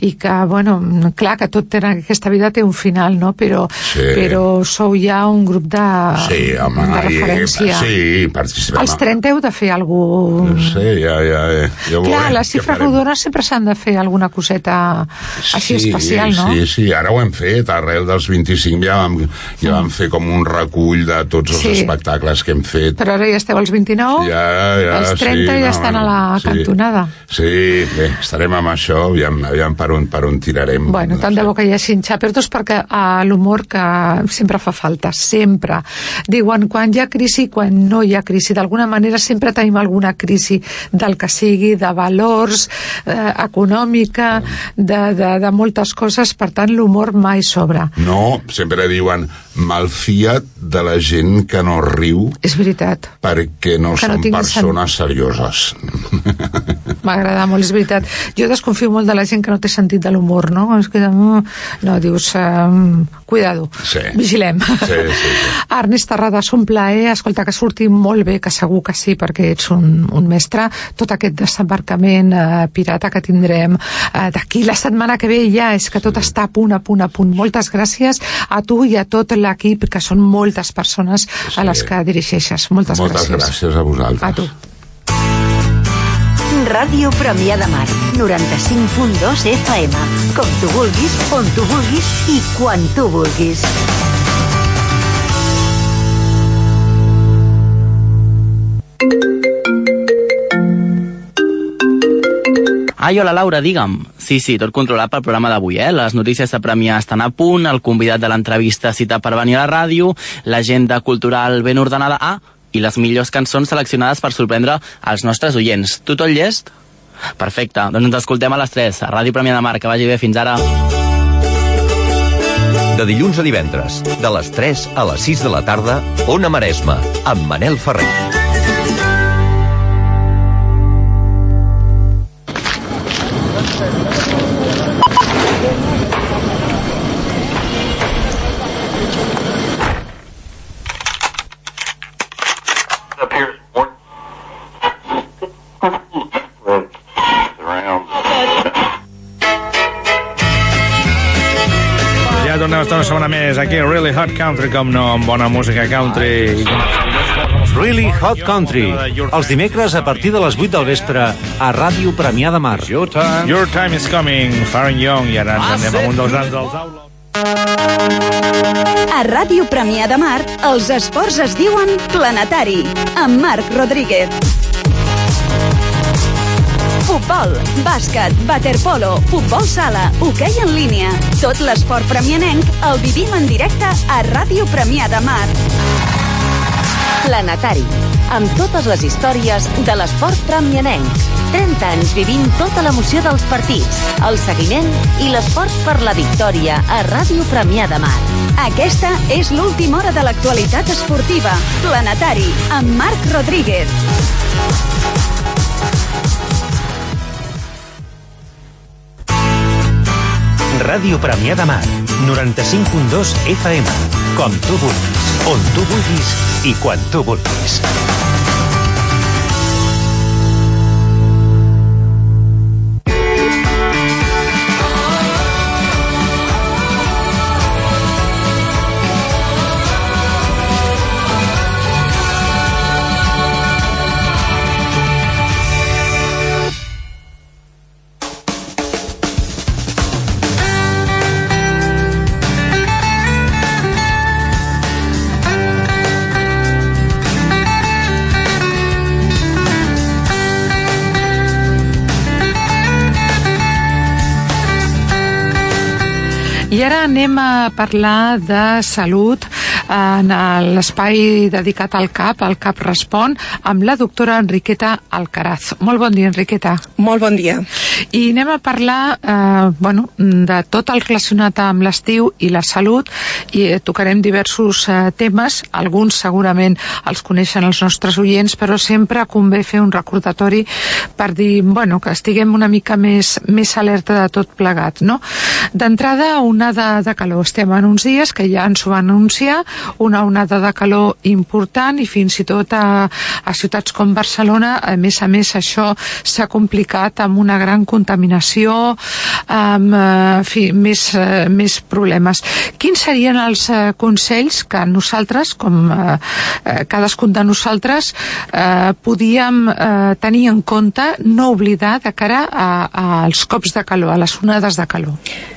S5: i que, bueno, clar que tot té, aquesta vida té un final, no? Però,
S6: Sí.
S5: però sou ja un grup de,
S6: Sí, home,
S5: de
S6: i-
S5: referència.
S6: sí, participem.
S5: Als 30 heu de fer alguna
S6: No sé, ja, ja, ja ho
S5: Clar,
S6: veurem,
S5: les xifres rodones sempre s'han de fer alguna coseta així especial, no?
S6: Sí, sí, ara ho hem fet, arrel dels 25 ja vam, ja vam fer com un recull de tots els
S5: Sí.
S6: espectacles que hem fet.
S5: Però ara ja esteu als 29,
S6: Ja, ja,
S5: els 30
S6: sí,
S5: ja
S6: no,
S5: estan a la
S6: sí.
S5: cantonada.
S6: Sí, bé, estarem amb això, aviam, aviam per, on, per on tirarem.
S5: Bueno, tant de bo que hi hagi xapertos perquè a l'humor que sempre fa falta, sempre. Diuen, quan hi ha crisi, quan no hi ha crisi. D'alguna manera sempre tenim alguna crisi del que sigui, de valors, eh, econòmica, de, de, de moltes coses, per tant l'humor mai sobra.
S6: No, sempre diuen, malfia't de la gent que no riu
S5: És veritat.
S6: perquè no
S5: Que no
S6: són
S5: tingui
S6: persones serioses.
S5: M'agrada molt, és veritat. Jo desconfio molt de la gent que no té sentit de l'humor, no? És que, mm, no, dius, um, cuidado,
S6: Sí.
S5: vigilem.
S6: Sí, sí, sí.
S5: Ernest Terrades, un plaer, escolta, que surti molt bé, que segur que sí, perquè ets un, un mestre, tot aquest desembarcament eh, pirata que tindrem eh, d'aquí la setmana que ve ja, és que tot està a punt, a punt, a punt. Moltes gràcies a tu i a tot l'equip, que són moltes persones a les que dirigeixes. Moltes,
S6: Moltes
S5: gràcies.
S6: gràcies a vosaltres.
S5: A tu.
S7: Ràdio Premià de Mar, 95.2 FM. Com tu vulguis, on tu vulguis i quan tu vulguis.
S8: Ai, hola Laura, digue'm. Sí, sí, tot controlat pel programa d'avui, eh? Les notícies de Premià estan a punt, el convidat de l'entrevista cita per venir a la ràdio, l'agenda cultural ben ordenada, ah, i les millors cançons seleccionades per sorprendre els nostres oients. Tu tot llest? Perfecte, doncs ens escoltem a les 3, a Ràdio Premià de Mar, que vagi bé, fins ara.
S9: De dilluns a divendres, de les 3 a les 6 de la tarda, Ona Maresma, amb Manel Ferrer.
S3: Tornem a estar una setmana més aquí a Really Hot Country, com no, amb bona música country.
S10: Really Hot Country, els dimecres a partir de les 8 del vespre a Ràdio Premià de Mar.
S3: Your time, Your time is coming, Farron Young, i ara ens anem amb un dels grans dels aules.
S1: A Ràdio Premià de Mar, els esports es diuen Planetari, amb Marc Rodríguez. Futbol, bàsquet, waterpolo, futbol sala, hoquei en línia. Tot l'esport premianenc el vivim en directe a Ràdio Premià de Mar.
S7: Planetari, amb totes les històries de l'esport premianenc. 30 anys vivint tota l'emoció dels partits, el seguiment i l'esport per la victòria a Ràdio Premià de Mar.
S1: Aquesta és l'última hora de l'actualitat esportiva. Planetari, amb Marc Rodríguez.
S3: Ràdio Premià de Mar, 95.2 FM. Com tu vulguis, on tu vulguis i quan tu vulguis.
S5: I ara anem a parlar de salut en l'espai dedicat al CAP, al CAP Respon, amb la doctora Enriqueta Alcaraz. Molt bon dia, Enriqueta.
S11: Molt bon dia.
S5: I anem a parlar eh, bueno, de tot el relacionat amb l'estiu i la salut i eh, tocarem diversos eh, temes, alguns segurament els coneixen els nostres oients, però sempre convé fer un recordatori per dir, bueno, que estiguem una mica més, més alerta de tot plegat, no? D'entrada, onada de calor. Estem en uns dies que ja ens ho van anunciar, una onada de calor important i fins i tot a, a ciutats com Barcelona, a més a més això s'ha complicat amb una gran contaminació, amb eh, en fi, més, eh, més problemes. Quins serien els eh, consells que nosaltres, com cadascun de nosaltres, eh, podíem eh, tenir en compte, no oblidar de cara als cops de calor, a les onades de calor?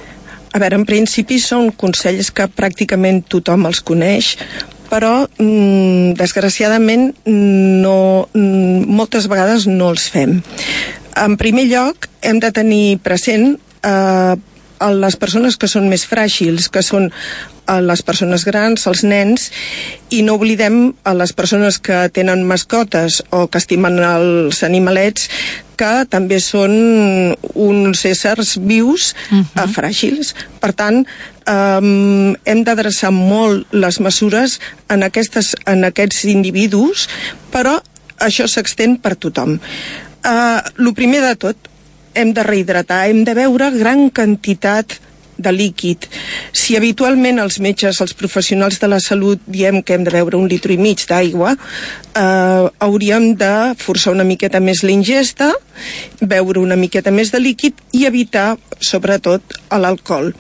S11: A veure, en principi són consells que pràcticament tothom els coneix, però mm, desgraciadament no, mm, moltes vegades no els fem. En primer lloc, hem de tenir present eh, les persones que són més fràgils, que són a les persones grans, els nens, i no oblidem a les persones que tenen mascotes o que estimen els animalets que també són uns éssers vius uh -huh. uh, fràgils. Per tant, um, hem d'adreçar molt les mesures en, aquestes, en aquests individus, però això s'extén per tothom. Uh, lo primer de tot, hem de rehidratar, hem de beure gran quantitat de líquid. Si habitualment els metges, els professionals de la salut diem que hem de beure un litre i mig d'aigua, eh, hauríem de forçar una miqueta més l'ingesta, beure una miqueta més de líquid i evitar, sobretot, l'alcohol.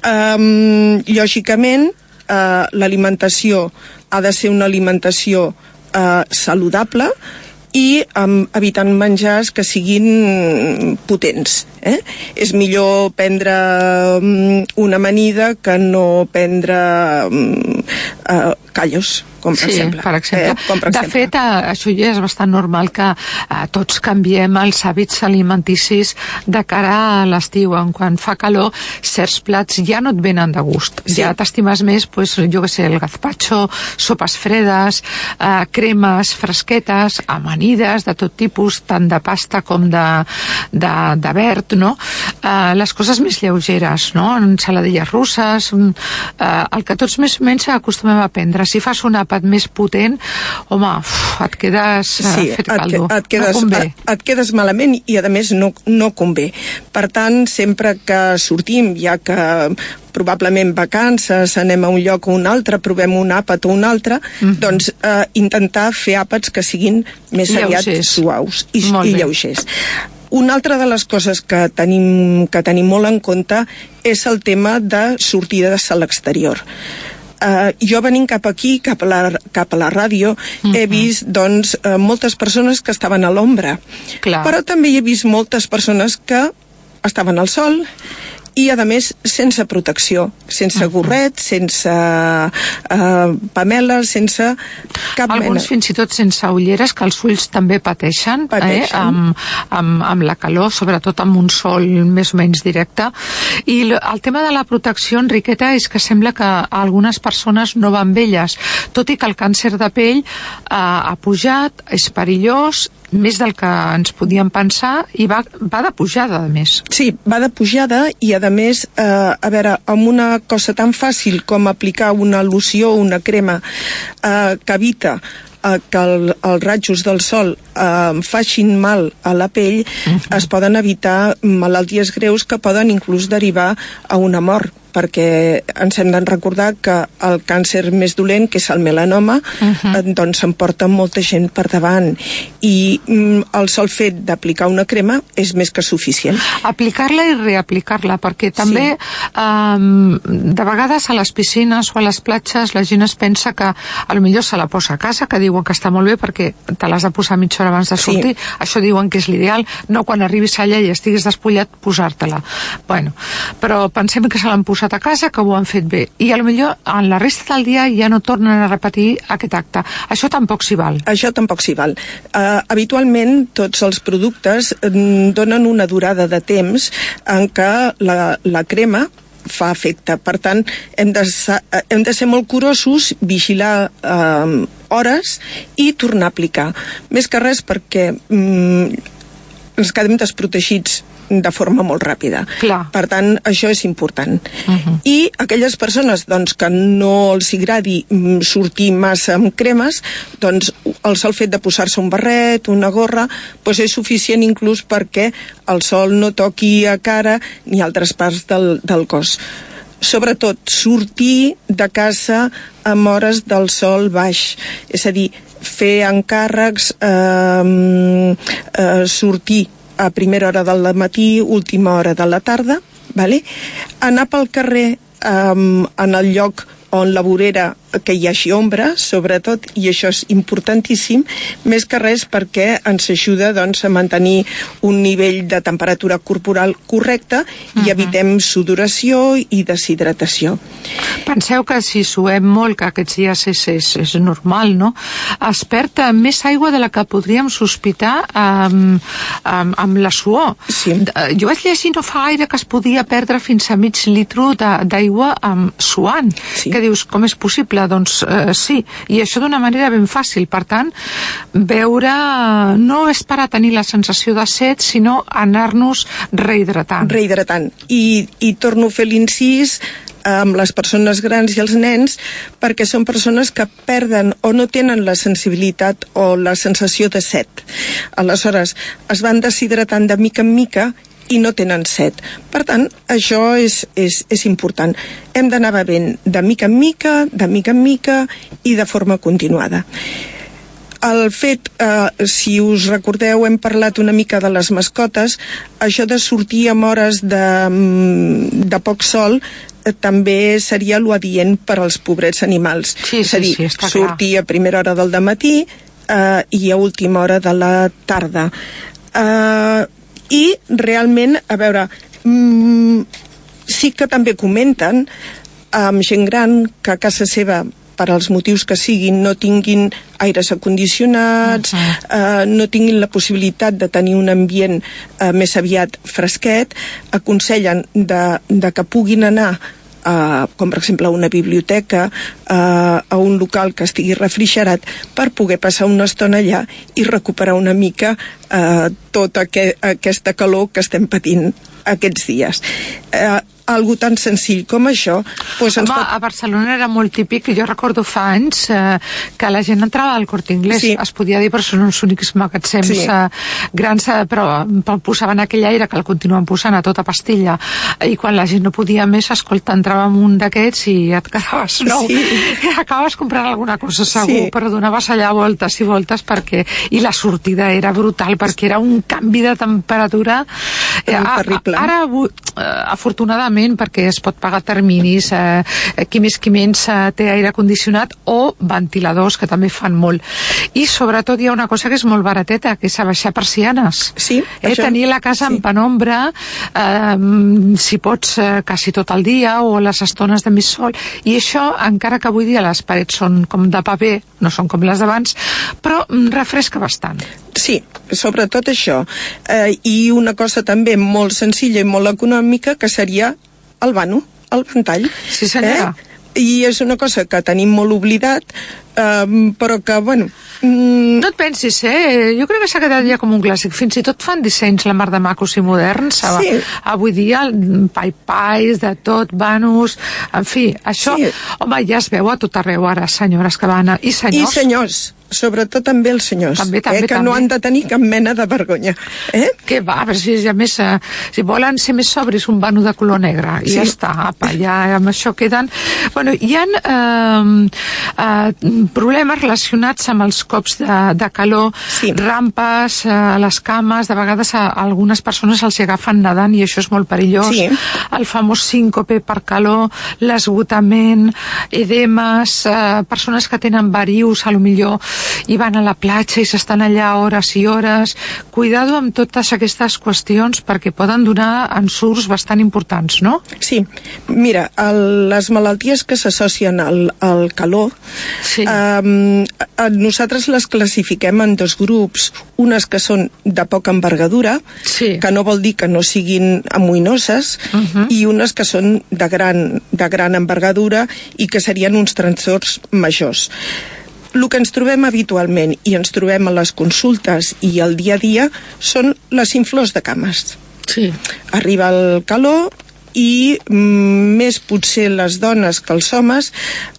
S11: Um, lògicament, eh, l'alimentació ha de ser una alimentació eh, saludable, i um, evitant menjars que siguin potents. Eh? És millor prendre um, una amanida que no prendre um, uh, callos, com per
S5: sí,
S11: exemple.
S5: per exemple.
S11: Eh, com per
S5: de
S11: exemple.
S5: fet, eh, això ja és bastant normal que eh, tots canviem els hàbits alimenticis de cara a l'estiu. Quan fa calor, certs plats ja no et venen de gust.
S11: Sí.
S5: Ja t'estimes més, pues, jo què sé, el gazpacho, sopes fredes, eh, cremes fresquetes, amanides de tot tipus, tant de pasta com de, de, de verd, no? Eh, les coses més lleugeres, no? Ensaladilles russes, mm, eh, el que tots més o menys acostumem a prendre. Si fas un àpat més potent, home, uf, et quedes eh,
S11: sí,
S5: fet
S11: et,
S5: caldo.
S11: que- et, quedes,
S5: no convé.
S11: et, et quedes malament i a més no, no convé. Per tant, sempre que sortim, ja que probablement vacances, anem a un lloc o un altre, provem un àpat o un altre,
S5: Mhm.
S11: doncs eh, intentar fer àpats que siguin més aviat
S5: Lleugers.
S11: suaus i,
S5: Molt
S11: i
S5: bé.
S11: lleugers. Una altra de les coses que tenim, que tenim molt en compte és el tema de sortides a l'exterior. Uh, jo venint cap aquí, cap a la, cap a la ràdio, he vist doncs, uh, moltes persones que estaven a l'ombra. Però també he vist moltes persones que estaven al sol i, a més, sense protecció, sense gorret, sense uh, pamela, sense cap
S5: Alguns
S11: mena.
S5: fins i tot sense ulleres, que els ulls també pateixen,
S11: Pateixen.
S5: Eh, amb, amb, amb la calor, sobretot amb un sol més o menys directe. I el tema de la protecció, Enriqueta, és que sembla que algunes persones no van velles, tot i que el càncer de pell eh, ha pujat, és perillós, més del que ens podíem pensar, i va, va de pujada, a més.
S11: Sí, va de pujada i, a més, eh, a veure, amb una cosa tan fàcil com aplicar una loció o una crema eh, que evita eh, que el, els ratjos del sol eh, facin mal a la pell, es poden evitar malalties greus que poden inclús derivar a una mort perquè ens hem de recordar que el càncer més dolent, que és el melanoma, uh -huh. doncs s'emporta molta gent per davant i mm, el sol fet d'aplicar una crema és més que suficient.
S5: aplicar-la i reaplicar-la, perquè també um, de vegades a les piscines o a les platges la gent es pensa que a lo millor se la posa a casa, que diuen que està molt bé perquè te l'has de posar mitja hora abans de
S11: Sí.
S5: sortir, això diuen que és l'ideal, no quan arribis allà i estiguis despullat posar-te-la. Bueno, però pensem que se l'han posat a casa, que ho han fet bé, i a lo millor en la resta del dia ja no tornen a repetir aquest acte. Això tampoc s'hi val.
S11: Això tampoc s'hi val. Uh, habitualment, tots els productes mm, donen una durada de temps en què la, la crema fa efecte. Per tant, hem de, sa- eh, hem de ser molt curosos, vigilar eh, hores i tornar a aplicar. Més que res perquè mm, ens quedem desprotegits de forma molt ràpida.
S5: Clar.
S11: Per tant, això és important. Uh -huh. I aquelles persones doncs, que no els agradi mm, sortir massa amb cremes, doncs el sol fet de posar-se un barret, una gorra, doncs és suficient inclús perquè el sol no toqui a cara ni altres parts del, del cos sobretot sortir de casa amb hores del sol baix, és a dir, fer encàrrecs, eh, eh, sortir a primera hora del matí, última hora de la tarda, vale? anar pel carrer eh, en el lloc on la vorera que hi hagi ombra, sobretot, i això és importantíssim, més que res perquè ens ajuda doncs, a mantenir un nivell de temperatura corporal correcte i evitem sudoració i deshidratació.
S5: Penseu que si suem molt, que aquests dies és, és, és normal, no? Es perd eh, més aigua de la que podríem sospitar amb, amb, amb la suor.
S11: Sí.
S5: D- Jo vaig llegir no fa gaire que es podia perdre fins a mig litro de- d'aigua amb suant.
S11: Sí.
S5: Que dius, com és possible? Doncs eh, sí, i això d'una manera ben fàcil. Per tant, beure no és per a tenir la sensació de set, sinó anar-nos rehidratant.
S11: rehidratant. I, i torno a fer l'incís amb les persones grans i els nens perquè són persones que perden o no tenen la sensibilitat o la sensació de set. Aleshores, es van deshidratant de mica en mica i no tenen set. Per tant, això és, és, és important. Hem d'anar bevent de mica en mica, de mica en mica i de forma continuada. El fet, eh, si us recordeu, hem parlat una mica de les mascotes, això de sortir amb hores de, mm, de poc sol eh, també seria lo adient per als pobrets animals.
S5: Sí,
S11: És a
S5: sí,
S11: dir,
S5: sí, clar.
S11: sortir a primera hora del matí eh, i a última hora de la tarda. Eh, I realment, a veure, mm, sí que també comenten amb gent gran que a casa seva per als motius que siguin, no tinguin aires acondicionats, uh -huh. eh, no tinguin la possibilitat de tenir un ambient eh, més aviat fresquet, aconsellen de, de que puguin anar Uh, com per exemple a una biblioteca, uh, a un local que estigui refrigerat, per poder passar una estona allà i recuperar una mica uh, tota aqu aquesta calor que estem patint aquests dies. Uh, algo tan senzill com això
S5: pues ens Home, pot... a Barcelona era molt típic jo recordo fa anys eh, que la gent entrava al Corte Inglés sí. es podia dir però són els únics magatzems sí. eh, grans eh, però posaven aquell aire que el continuen posant a tota pastilla i quan la gent no podia més escolta, entrava en un d'aquests i et quedaves nou sí. i acabes comprant alguna cosa segur sí. però donaves allà voltes i voltes perquè i la sortida era brutal perquè era un canvi de temperatura
S11: eh, terrible.
S5: ara eh, afortunadament malament perquè es pot pagar terminis, eh, qui més qui menys eh, té aire condicionat o ventiladors, que també fan molt. I sobretot hi ha una cosa que és molt barateta, que és abaixar persianes.
S11: Sí,
S5: eh, això... Tenir la casa sí. en penombra, eh, si pots eh, quasi tot el dia o les estones de més sol, i això, encara que avui dia les parets són com de paper, no són com les d'abans, però mm, refresca bastant.
S11: Sí, sobretot això. Eh, I una cosa també molt senzilla i molt econòmica, que seria el vano, el ventall.
S5: Sí, senyora. Eh?
S11: I és una cosa que tenim molt oblidat, eh, però que, bueno...
S5: Mm... No et pensis, eh? Jo crec que s'ha quedat ja com un clàssic. Fins i tot fan dissenys la mar de macos i moderns. Sí. Avui dia, pai-pais, de tot, vanos... En fi, això... Sí. Home, ja es veu a tot arreu ara, senyores que van... I senyors.
S11: I senyors sobretot també els senyors,
S5: també, també,
S11: eh, que
S5: també.
S11: no han de tenir cap mena de vergonya. Eh?
S5: Que va, però si, a més, eh, si volen ser més sobris, un vano de color negre, i sí. ja està, apa, ja amb això queden... Bueno, hi ha eh, eh, problemes relacionats amb els cops de, de calor, sí. rampes eh, a les cames, de vegades a, a algunes persones els agafen nedant i això és molt perillós.
S11: Sí.
S5: El famós síncope per calor, l'esgotament, edemes, eh, persones que tenen varius, a lo millor i van a la platja i s'estan allà hores i hores. Cuidado amb totes aquestes qüestions perquè poden donar ensurts bastant importants, no?
S11: Sí, mira, el, les malalties que s'associen al, al calor, sí. Eh, nosaltres les classifiquem en dos grups, unes que són de poca envergadura,
S5: sí.
S11: que no vol dir que no siguin amoïnoses, uh -huh. i unes que són de gran, de gran envergadura i que serien uns trastorns majors el que ens trobem habitualment i ens trobem a les consultes i al dia a dia són les inflors de cames.
S5: Sí.
S11: Arriba el calor i mm, més potser les dones que els homes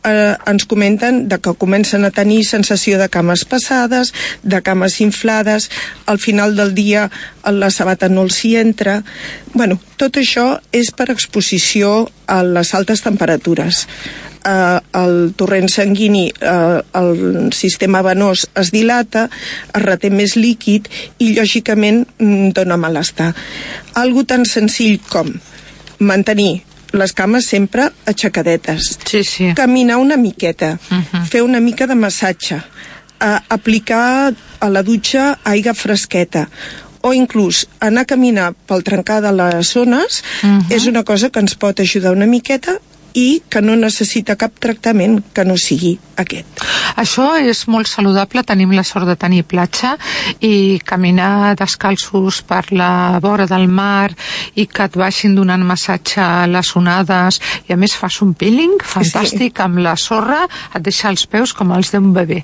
S11: eh, ens comenten de que comencen a tenir sensació de cames passades, de cames inflades, al final del dia la sabata no els hi entra. Bueno, tot això és per exposició a les altes temperatures eh, el torrent sanguini, eh, el sistema venós es dilata, es reté més líquid i lògicament mm, dona malestar. Algo tan senzill com mantenir les cames sempre aixecadetes,
S5: sí, sí.
S11: caminar una miqueta, uh -huh. fer una mica de massatge, eh, aplicar a la dutxa aigua fresqueta, o inclús anar a caminar pel trencar de les zones uh -huh. és una cosa que ens pot ajudar una miqueta i que no necessita cap tractament que no sigui aquest.
S5: Això és molt saludable, tenim la sort de tenir platja i caminar descalços per la vora del mar i que et baixin donant massatge a les onades i a més fas un peeling fantàstic sí. amb la sorra, et deixa els peus com els d'un bebè.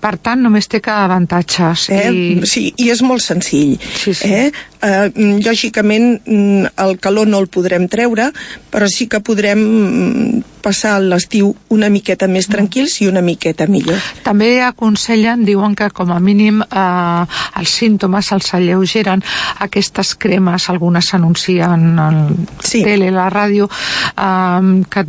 S5: Per tant, només té que avantatges.
S11: Eh? I... Sí, i és molt senzill.
S5: Sí, sí.
S11: Eh? Eh, lògicament, mm, el calor no el podrem treure, però sí que podrem mmm, passar l'estiu una miqueta més tranquils i una miqueta millor.
S5: També aconsellen, diuen que com a mínim eh, els símptomes els alleugeren aquestes cremes, algunes s'anuncien al sí. tele, la ràdio, eh, que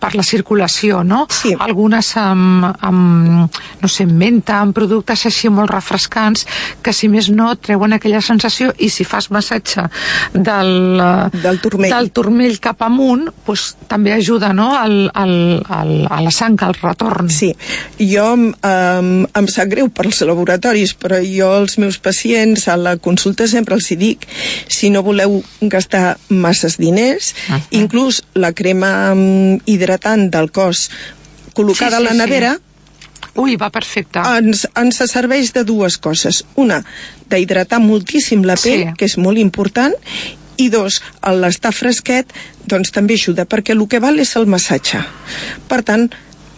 S5: per la circulació, no?
S11: Sí.
S5: Algunes amb, amb, no sé, menta, amb productes així molt refrescants, que si més no treuen aquella sensació i si fas massatge del,
S11: del, turmell.
S5: del turmell cap amunt, pues, també ajuda no, al al, al, a la sang, al retorn.
S11: Sí, jo um, em sap greu pels laboratoris, però jo als meus pacients a la consulta sempre els hi dic, si no voleu gastar masses diners, uh -huh. inclús la crema hidratant del cos col·locada
S5: Sí, sí,
S11: a la nevera,
S5: Ui, va perfecte.
S11: ens, ens serveix de dues coses. Una, d'hidratar moltíssim la pell,
S5: Sí.
S11: que és molt important, i dos, al estar fresquet, doncs també ajuda, perquè el que val és el massatge. Per tant,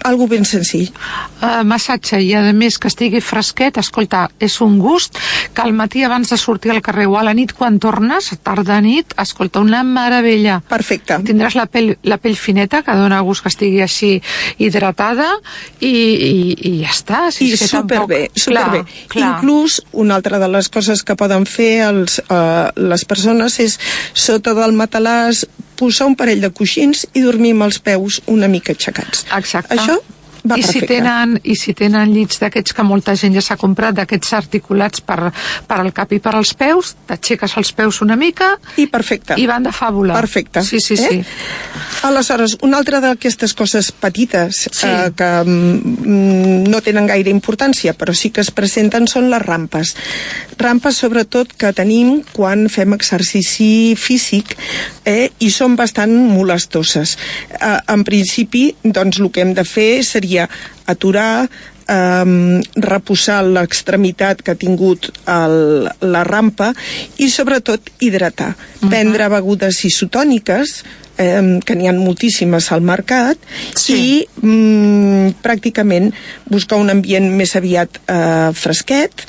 S11: algo ben senzill.
S5: Uh, massatge i a més que estigui fresquet, escolta, és un gust que al matí abans de sortir al carrer o a la nit quan tornes, tarda nit, escolta, una meravella.
S11: Perfecte.
S5: Tindràs la pell, la pell fineta, que dona gust que estigui així hidratada i, i, i ja està. Si
S11: I
S5: és
S11: superbé,
S5: tampoc...
S11: superbé.
S5: Clar, clar.
S11: Inclús, una altra de les coses que poden fer els, eh, les persones és, sota del matalàs, posar un parell de coixins i dormir amb els peus una mica aixecats.
S5: Exacte.
S11: Això va
S5: I si, tenen, I si tenen llits d'aquests que molta gent ja s'ha comprat, d'aquests articulats per, per al cap i per als peus, t'aixeques els peus una mica
S11: I perfecte.
S5: i van de fàbula.
S11: Perfecte.
S5: Sí, sí,
S11: eh?
S5: sí.
S11: Aleshores, una altra d'aquestes coses petites
S5: Sí.
S11: eh, que mm, no tenen gaire importància, però sí que es presenten són les rampes. Rampes, sobretot, que tenim quan fem exercici físic eh, i són bastant molestoses. Eh, en principi, doncs, el que hem de fer seria aturar um, reposar l'extremitat que ha tingut el, la rampa i sobretot hidratar. Uh -huh. Prendre begudes isotòniques eh, que n'hi ha moltíssimes al mercat
S5: Sí.
S11: i mm, pràcticament buscar un ambient més aviat eh, fresquet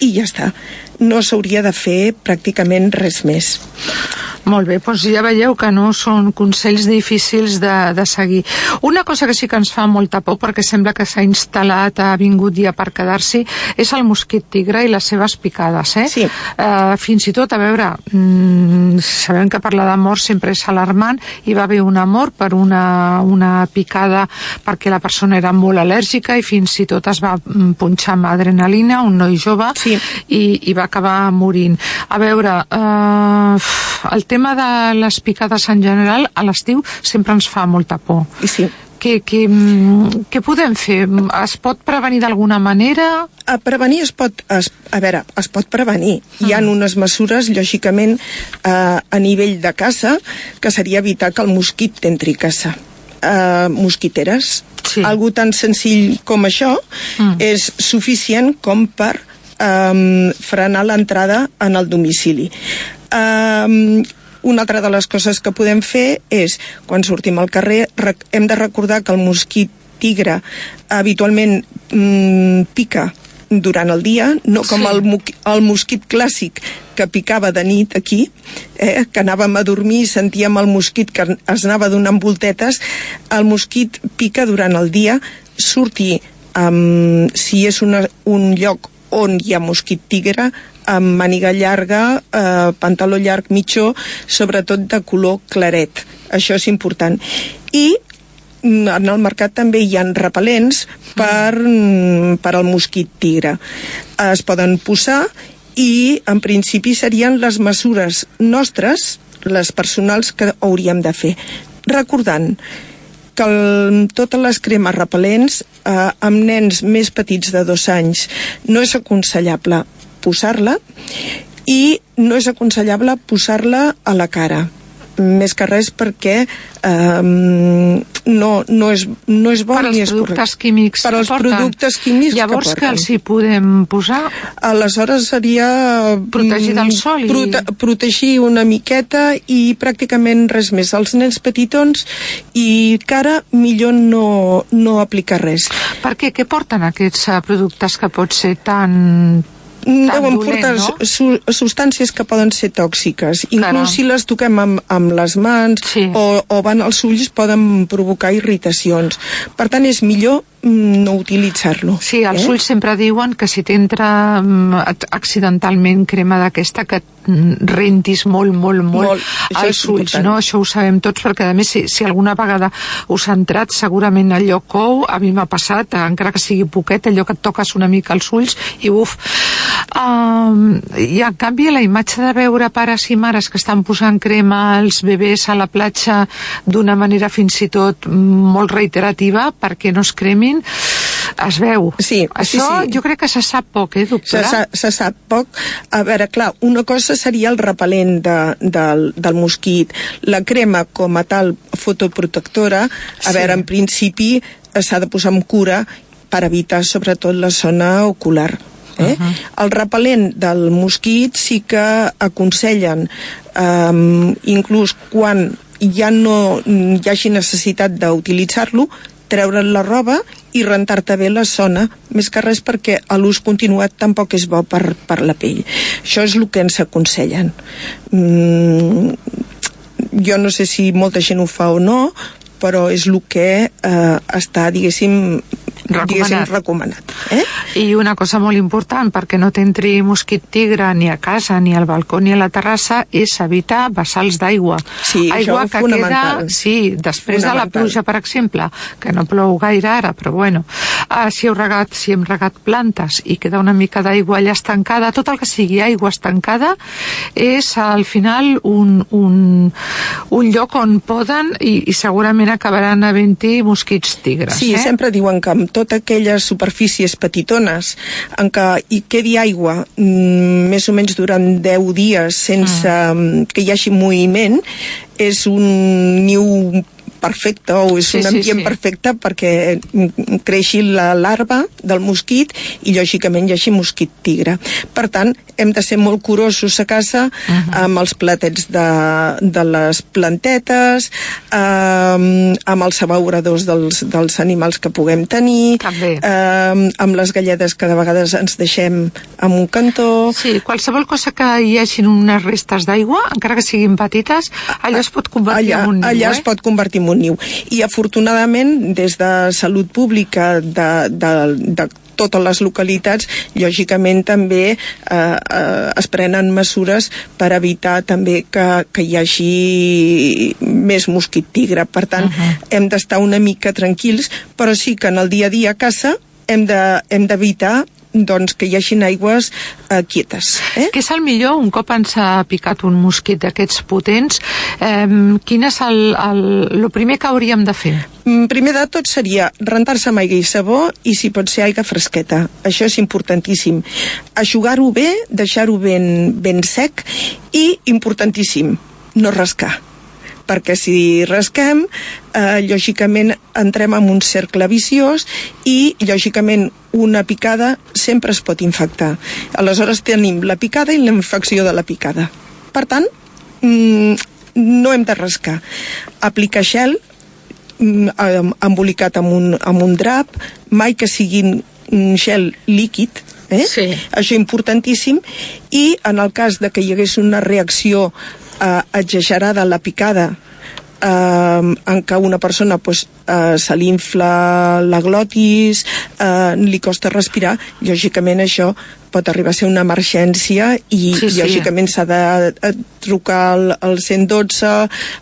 S11: i ja està. No s'hauria de fer pràcticament res més.
S5: Molt bé, doncs ja veieu que no són consells difícils de, de seguir. Una cosa que sí que ens fa molta por, perquè sembla que s'ha instal·lat, ha vingut ja per quedar-s'hi, és el mosquit tigre i les seves picades. Eh?
S11: Sí.
S5: Uh, fins i tot, a veure, mm, sabem que parlar de mort sempre és alarmant, hi va haver una mort per una, una picada perquè la persona era molt al·lèrgica i fins i tot es va mm, punxar amb adrenalina, un noi jove,
S11: Sí.
S5: i, i va acabar morint. A veure, eh, el tema de les picades en general a l'estiu sempre ens fa molta por.
S11: I sí.
S5: Què, què, mm, què podem fer? Es pot prevenir d'alguna manera?
S11: A prevenir es pot, es, a veure, es pot prevenir. Hi ha unes mesures, lògicament, eh, a nivell de caça, que seria evitar que el mosquit t'entri a casa. Eh, mosquiteres.
S5: Sí.
S11: Algo tan senzill com això
S5: Mm.
S11: és suficient com per eh, frenar l'entrada en el domicili. Eh, una altra de les coses que podem fer és, quan sortim al carrer, hem de recordar que el mosquit tigre habitualment mm, pica durant el dia, no com
S5: Sí.
S11: el, el mosquit clàssic que picava de nit aquí, eh, que anàvem a dormir i sentíem el mosquit que es anava donant voltetes, el mosquit pica durant el dia, surti, um, si és una, un lloc on hi ha mosquit tigre, amb màniga llarga, eh, pantaló llarg mitjó, sobretot de color claret. Això és important. I mm, en el mercat també hi ha repel·lents per, mm, per al mosquit tigre. Es poden posar i en principi serien les mesures nostres, les personals que hauríem de fer. Recordant que el, totes les cremes repel·lents eh, amb nens més petits de dos anys no és aconsellable posar-la i no és aconsellable posar-la a la cara més que res perquè eh, no, no, és, no és bo
S5: per
S11: ni
S5: als
S11: és
S5: productes
S11: correcte.
S5: químics
S11: per als productes químics
S5: Llavors
S11: que
S5: que, els hi podem posar?
S11: Aleshores seria...
S5: Protegir del
S11: mm,
S5: sol i-
S11: Prote protegir una miqueta i pràcticament res més. Els nens petitons i cara millor no, no aplicar res.
S5: Per què? Què porten aquests eh, productes que pot ser tan
S11: Deuen
S5: dolent,
S11: portar
S5: no?
S11: su substàncies que poden ser tòxiques.
S5: Caram.
S11: Inclús si les toquem amb, amb les mans
S5: Sí.
S11: o, o van als ulls poden provocar irritacions. Per tant, és millor mm, no utilitzar-lo.
S5: Sí, els
S11: eh?
S5: ulls sempre diuen que si t'entra mm, ac- accidentalment crema d'aquesta que mm, rentis molt, molt, molt,
S11: Molt.
S5: Els ulls, no? Això ho sabem tots, perquè a més si, si alguna vegada us ha entrat segurament allò cou, a mi m'ha passat, encara que sigui poquet, allò que et toques una mica els ulls i uf. Um, I en canvi la imatge de veure pares i mares que estan posant crema als bebès a la platja d'una manera fins i tot molt reiterativa perquè no es cremin Es veu.
S11: Sí,
S5: Això
S11: sí, sí.
S5: jo crec que se sap poc, eh,
S11: Se,
S5: doctora?
S11: sa, se sap poc. A veure, clar, una cosa seria el repel·lent de, del, del mosquit. La crema, com a tal, fotoprotectora, a
S5: Sí.
S11: veure, en principi eh, s'ha de posar amb cura per evitar sobretot la zona ocular. Eh? Uh -huh. El repel·lent del mosquit sí que aconsellen, um, inclús quan ja no hi hagi necessitat d'utilitzar-lo, treure'n la roba i rentar-te bé la zona, més que res perquè a l'ús continuat tampoc és bo per, per la pell. Això és el que ens aconsellen. Mm, jo no sé si molta gent ho fa o no, però és el que eh, està, diguéssim,
S5: Recomanat.
S11: recomanat. Eh?
S5: I una cosa molt important, perquè no t'entri mosquit tigre ni a casa, ni al balcó, ni a la terrassa, és evitar vessals d'aigua.
S11: Sí,
S5: Aigua que queda, sí, després de la pluja, per exemple, que no plou gaire ara, però bueno, uh, si heu regat, si hem regat plantes i queda una mica d'aigua allà estancada, tot el que sigui aigua estancada és al final un, un, un lloc on poden i, i segurament acabaran havent-hi mosquits tigres.
S11: Sí,
S5: eh?
S11: sempre diuen que amb totes aquelles superfícies petitones en què hi quedi aigua mm, més o menys durant 10 dies sense mm. que hi hagi moviment és un niu perfecte o és
S5: Sí,
S11: un
S5: sí,
S11: ambient
S5: sí.
S11: perfecte perquè mm, creixi la larva del mosquit i lògicament hi hagi mosquit tigre. Per tant, hem de ser molt curosos a casa amb els platets de, de les plantetes, eh, amb els abeuradors dels, dels animals que puguem tenir,
S5: També.
S11: eh, amb les galledes que de vegades ens deixem en un cantó.
S5: Sí, qualsevol cosa que hi hagin unes restes d'aigua, encara que siguin petites, allà es pot convertir
S11: allà,
S5: en un niu,
S11: allà
S5: eh?
S11: es pot convertir en un niu. I afortunadament, des de Salut Pública de, de, de totes les localitats, lògicament també eh, eh, es prenen mesures per evitar també que, que hi hagi més mosquit tigre. Per tant, uh -huh. hem d'estar una mica tranquils, però sí que en el dia a dia a casa hem de- hem d'evitar doncs, que hi hagin aigües eh, quietes. Eh?
S5: Què és el millor un cop ens ha picat un mosquit d'aquests potents? Eh, quin és el, el, el primer que hauríem de fer?
S11: Mm, Primer de tot seria rentar-se amb aigua i sabó i si pot ser aigua fresqueta. Això és importantíssim. Aixugar-ho bé, deixar-ho ben, ben sec i, importantíssim, no rascar perquè si rasquem, eh, lògicament entrem en un cercle viciós i, lògicament, una picada sempre es pot infectar. Aleshores tenim la picada i la infecció de la picada. Per tant, mm, no hem de rascar. Aplicar gel, mm, em- embolicat amb un, amb un drap, mai que siguin un gel líquid, eh?
S5: Sí.
S11: això importantíssim, i en el cas de que hi hagués una reacció eh, exagerada la picada, eh, en què una persona pues, eh, se li infla la glotis, eh, li costa respirar, lògicament això pot arribar a ser una emergència i
S5: Sí, sí.
S11: lògicament s'ha de eh, trucar al, al 112,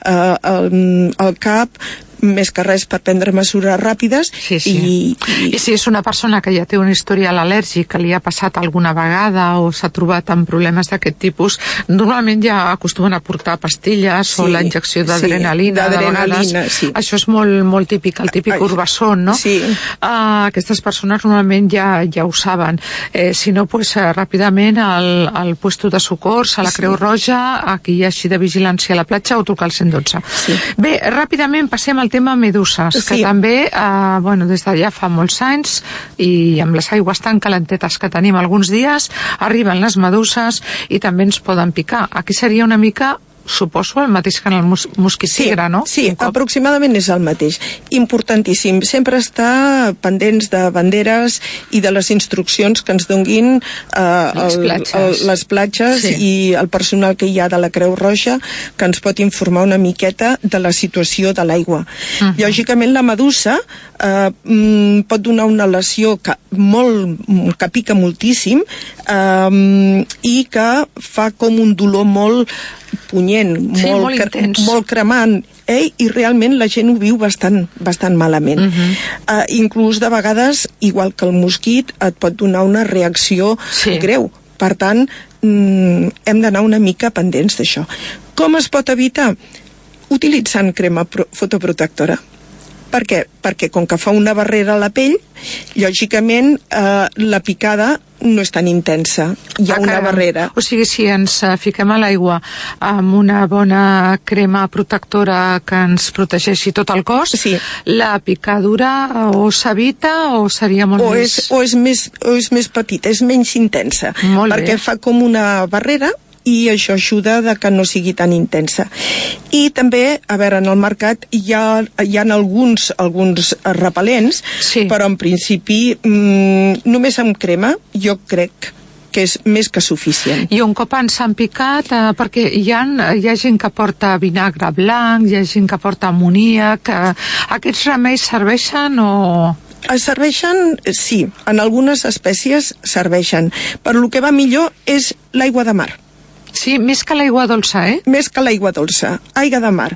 S11: eh, al, al CAP, més que res per prendre mesures ràpides
S5: Sí, sí.
S11: i,
S5: I si és una persona que ja té un historial al·lèrgic, que li ha passat alguna vegada o s'ha trobat amb problemes d'aquest tipus, normalment ja acostumen a portar pastilles o
S11: Sí,
S5: la injecció
S11: sí,
S5: d'adrenalina vegades.
S11: sí.
S5: Això és molt, molt típic, el típic
S11: Ai,
S5: urbasson, no?
S11: sí.
S5: Uh, aquestes persones normalment ja, ja ho saben. Eh, si no, pues, eh, ràpidament al, al puesto de socors, a la Creu Roja, a qui hi hagi de vigilància a la platja o trucar al 112.
S11: Sí.
S5: Bé, ràpidament passem al tema meduses, que
S11: Sí.
S5: també, eh, bueno, des de ja fa molts anys, i amb les aigües tan calentetes que tenim alguns dies, arriben les meduses i també ens poden picar. Aquí seria una mica suposo el mateix que en el mos mosquit tigre, no?
S11: Sí,
S5: cop-
S11: aproximadament és el mateix. Importantíssim. Sempre estar pendents de banderes i de les instruccions que ens donguin eh,
S5: Les platges.
S11: les platges
S5: Sí.
S11: i el personal que hi ha de la Creu Roja que ens pot informar una miqueta de la situació de l'aigua.
S5: Mhm.
S11: Lògicament la medusa eh, mm, pot donar una lesió que, molt, que pica moltíssim eh, i que fa com un dolor molt punyent,
S5: Sí,
S11: molt,
S5: molt
S11: cre- molt cremant eh? i realment la gent ho viu bastant, bastant malament. Uh -huh. uh, inclús de vegades, igual que el mosquit, et pot donar una reacció
S5: Sí.
S11: greu. Per tant, mm, hem d'anar una mica pendents d'això. Com es pot evitar? Utilitzant crema pro- fotoprotectora Per què? Perquè com que fa una barrera a la pell, lògicament eh, la picada no és tan intensa. Hi ha
S5: Ah,
S11: una barrera.
S5: O sigui, si ens eh, fiquem a l'aigua amb una bona crema protectora que ens protegeixi tot el cos,
S11: Sí.
S5: la picadura o s'evita o seria molt
S11: o
S5: més...
S11: és, o, és més, o és més petita, és menys intensa,
S5: Molt bé.
S11: perquè fa com una barrera i això ajuda de que no sigui tan intensa. I també, a veure, en el mercat hi ha, hi ha alguns, alguns repel·lents,
S5: Sí.
S11: però en principi mm, només amb crema jo crec que és més que suficient.
S5: I un cop ens han picat, eh, perquè hi ha, hi ha gent que porta vinagre blanc, hi ha gent que porta amoníac, eh, aquests remeis serveixen o...
S11: Es serveixen, sí, en algunes espècies serveixen, però el que va millor és l'aigua de mar.
S5: Sí, més que l'aigua dolça, eh?
S11: més que l'aigua dolça, aigua de mar.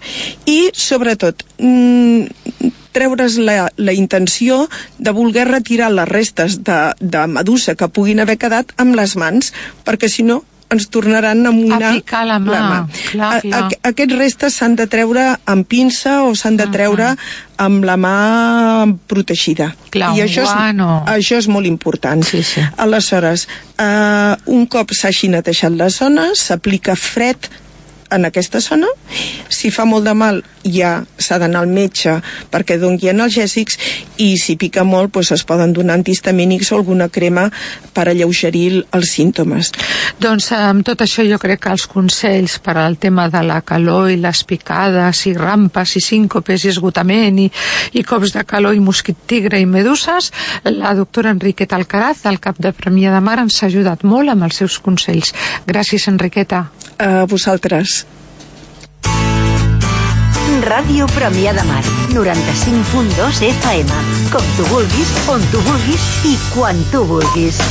S11: I, sobretot, mm, treure's la, la intenció de voler retirar les restes de, de medusa que puguin haver quedat amb les mans, perquè si no ens tornaran a amoïnar
S5: A picar la mà, clar,
S11: A-
S5: clar.
S11: a- aquests restes s'han de treure amb pinça o s'han de treure amb la mà protegida.
S5: Clar,
S11: I això és, això és molt important.
S5: Sí, sí.
S11: Aleshores, eh, un cop s'hagi netejat la zona, s'aplica fred en aquesta zona. Si fa molt de mal, ja s'ha d'anar al metge perquè doni analgèsics i si pica molt, doncs es poden donar antihistamínics o alguna crema per alleugerir els símptomes.
S5: Doncs amb tot això jo crec que els consells per al tema de la calor i les picades i rampes i síncopes i esgotament i, i cops de calor i mosquit tigre i meduses, la doctora Enriqueta Alcaraz, del cap de Premià de Mar, ens ha ajudat molt amb els seus consells. Gràcies, Enriqueta.
S11: A vosaltres.
S7: Ràdio Premià de Mar, 95.2 FM. Com tu vulguis, on tu vulguis i quan tu vulguis.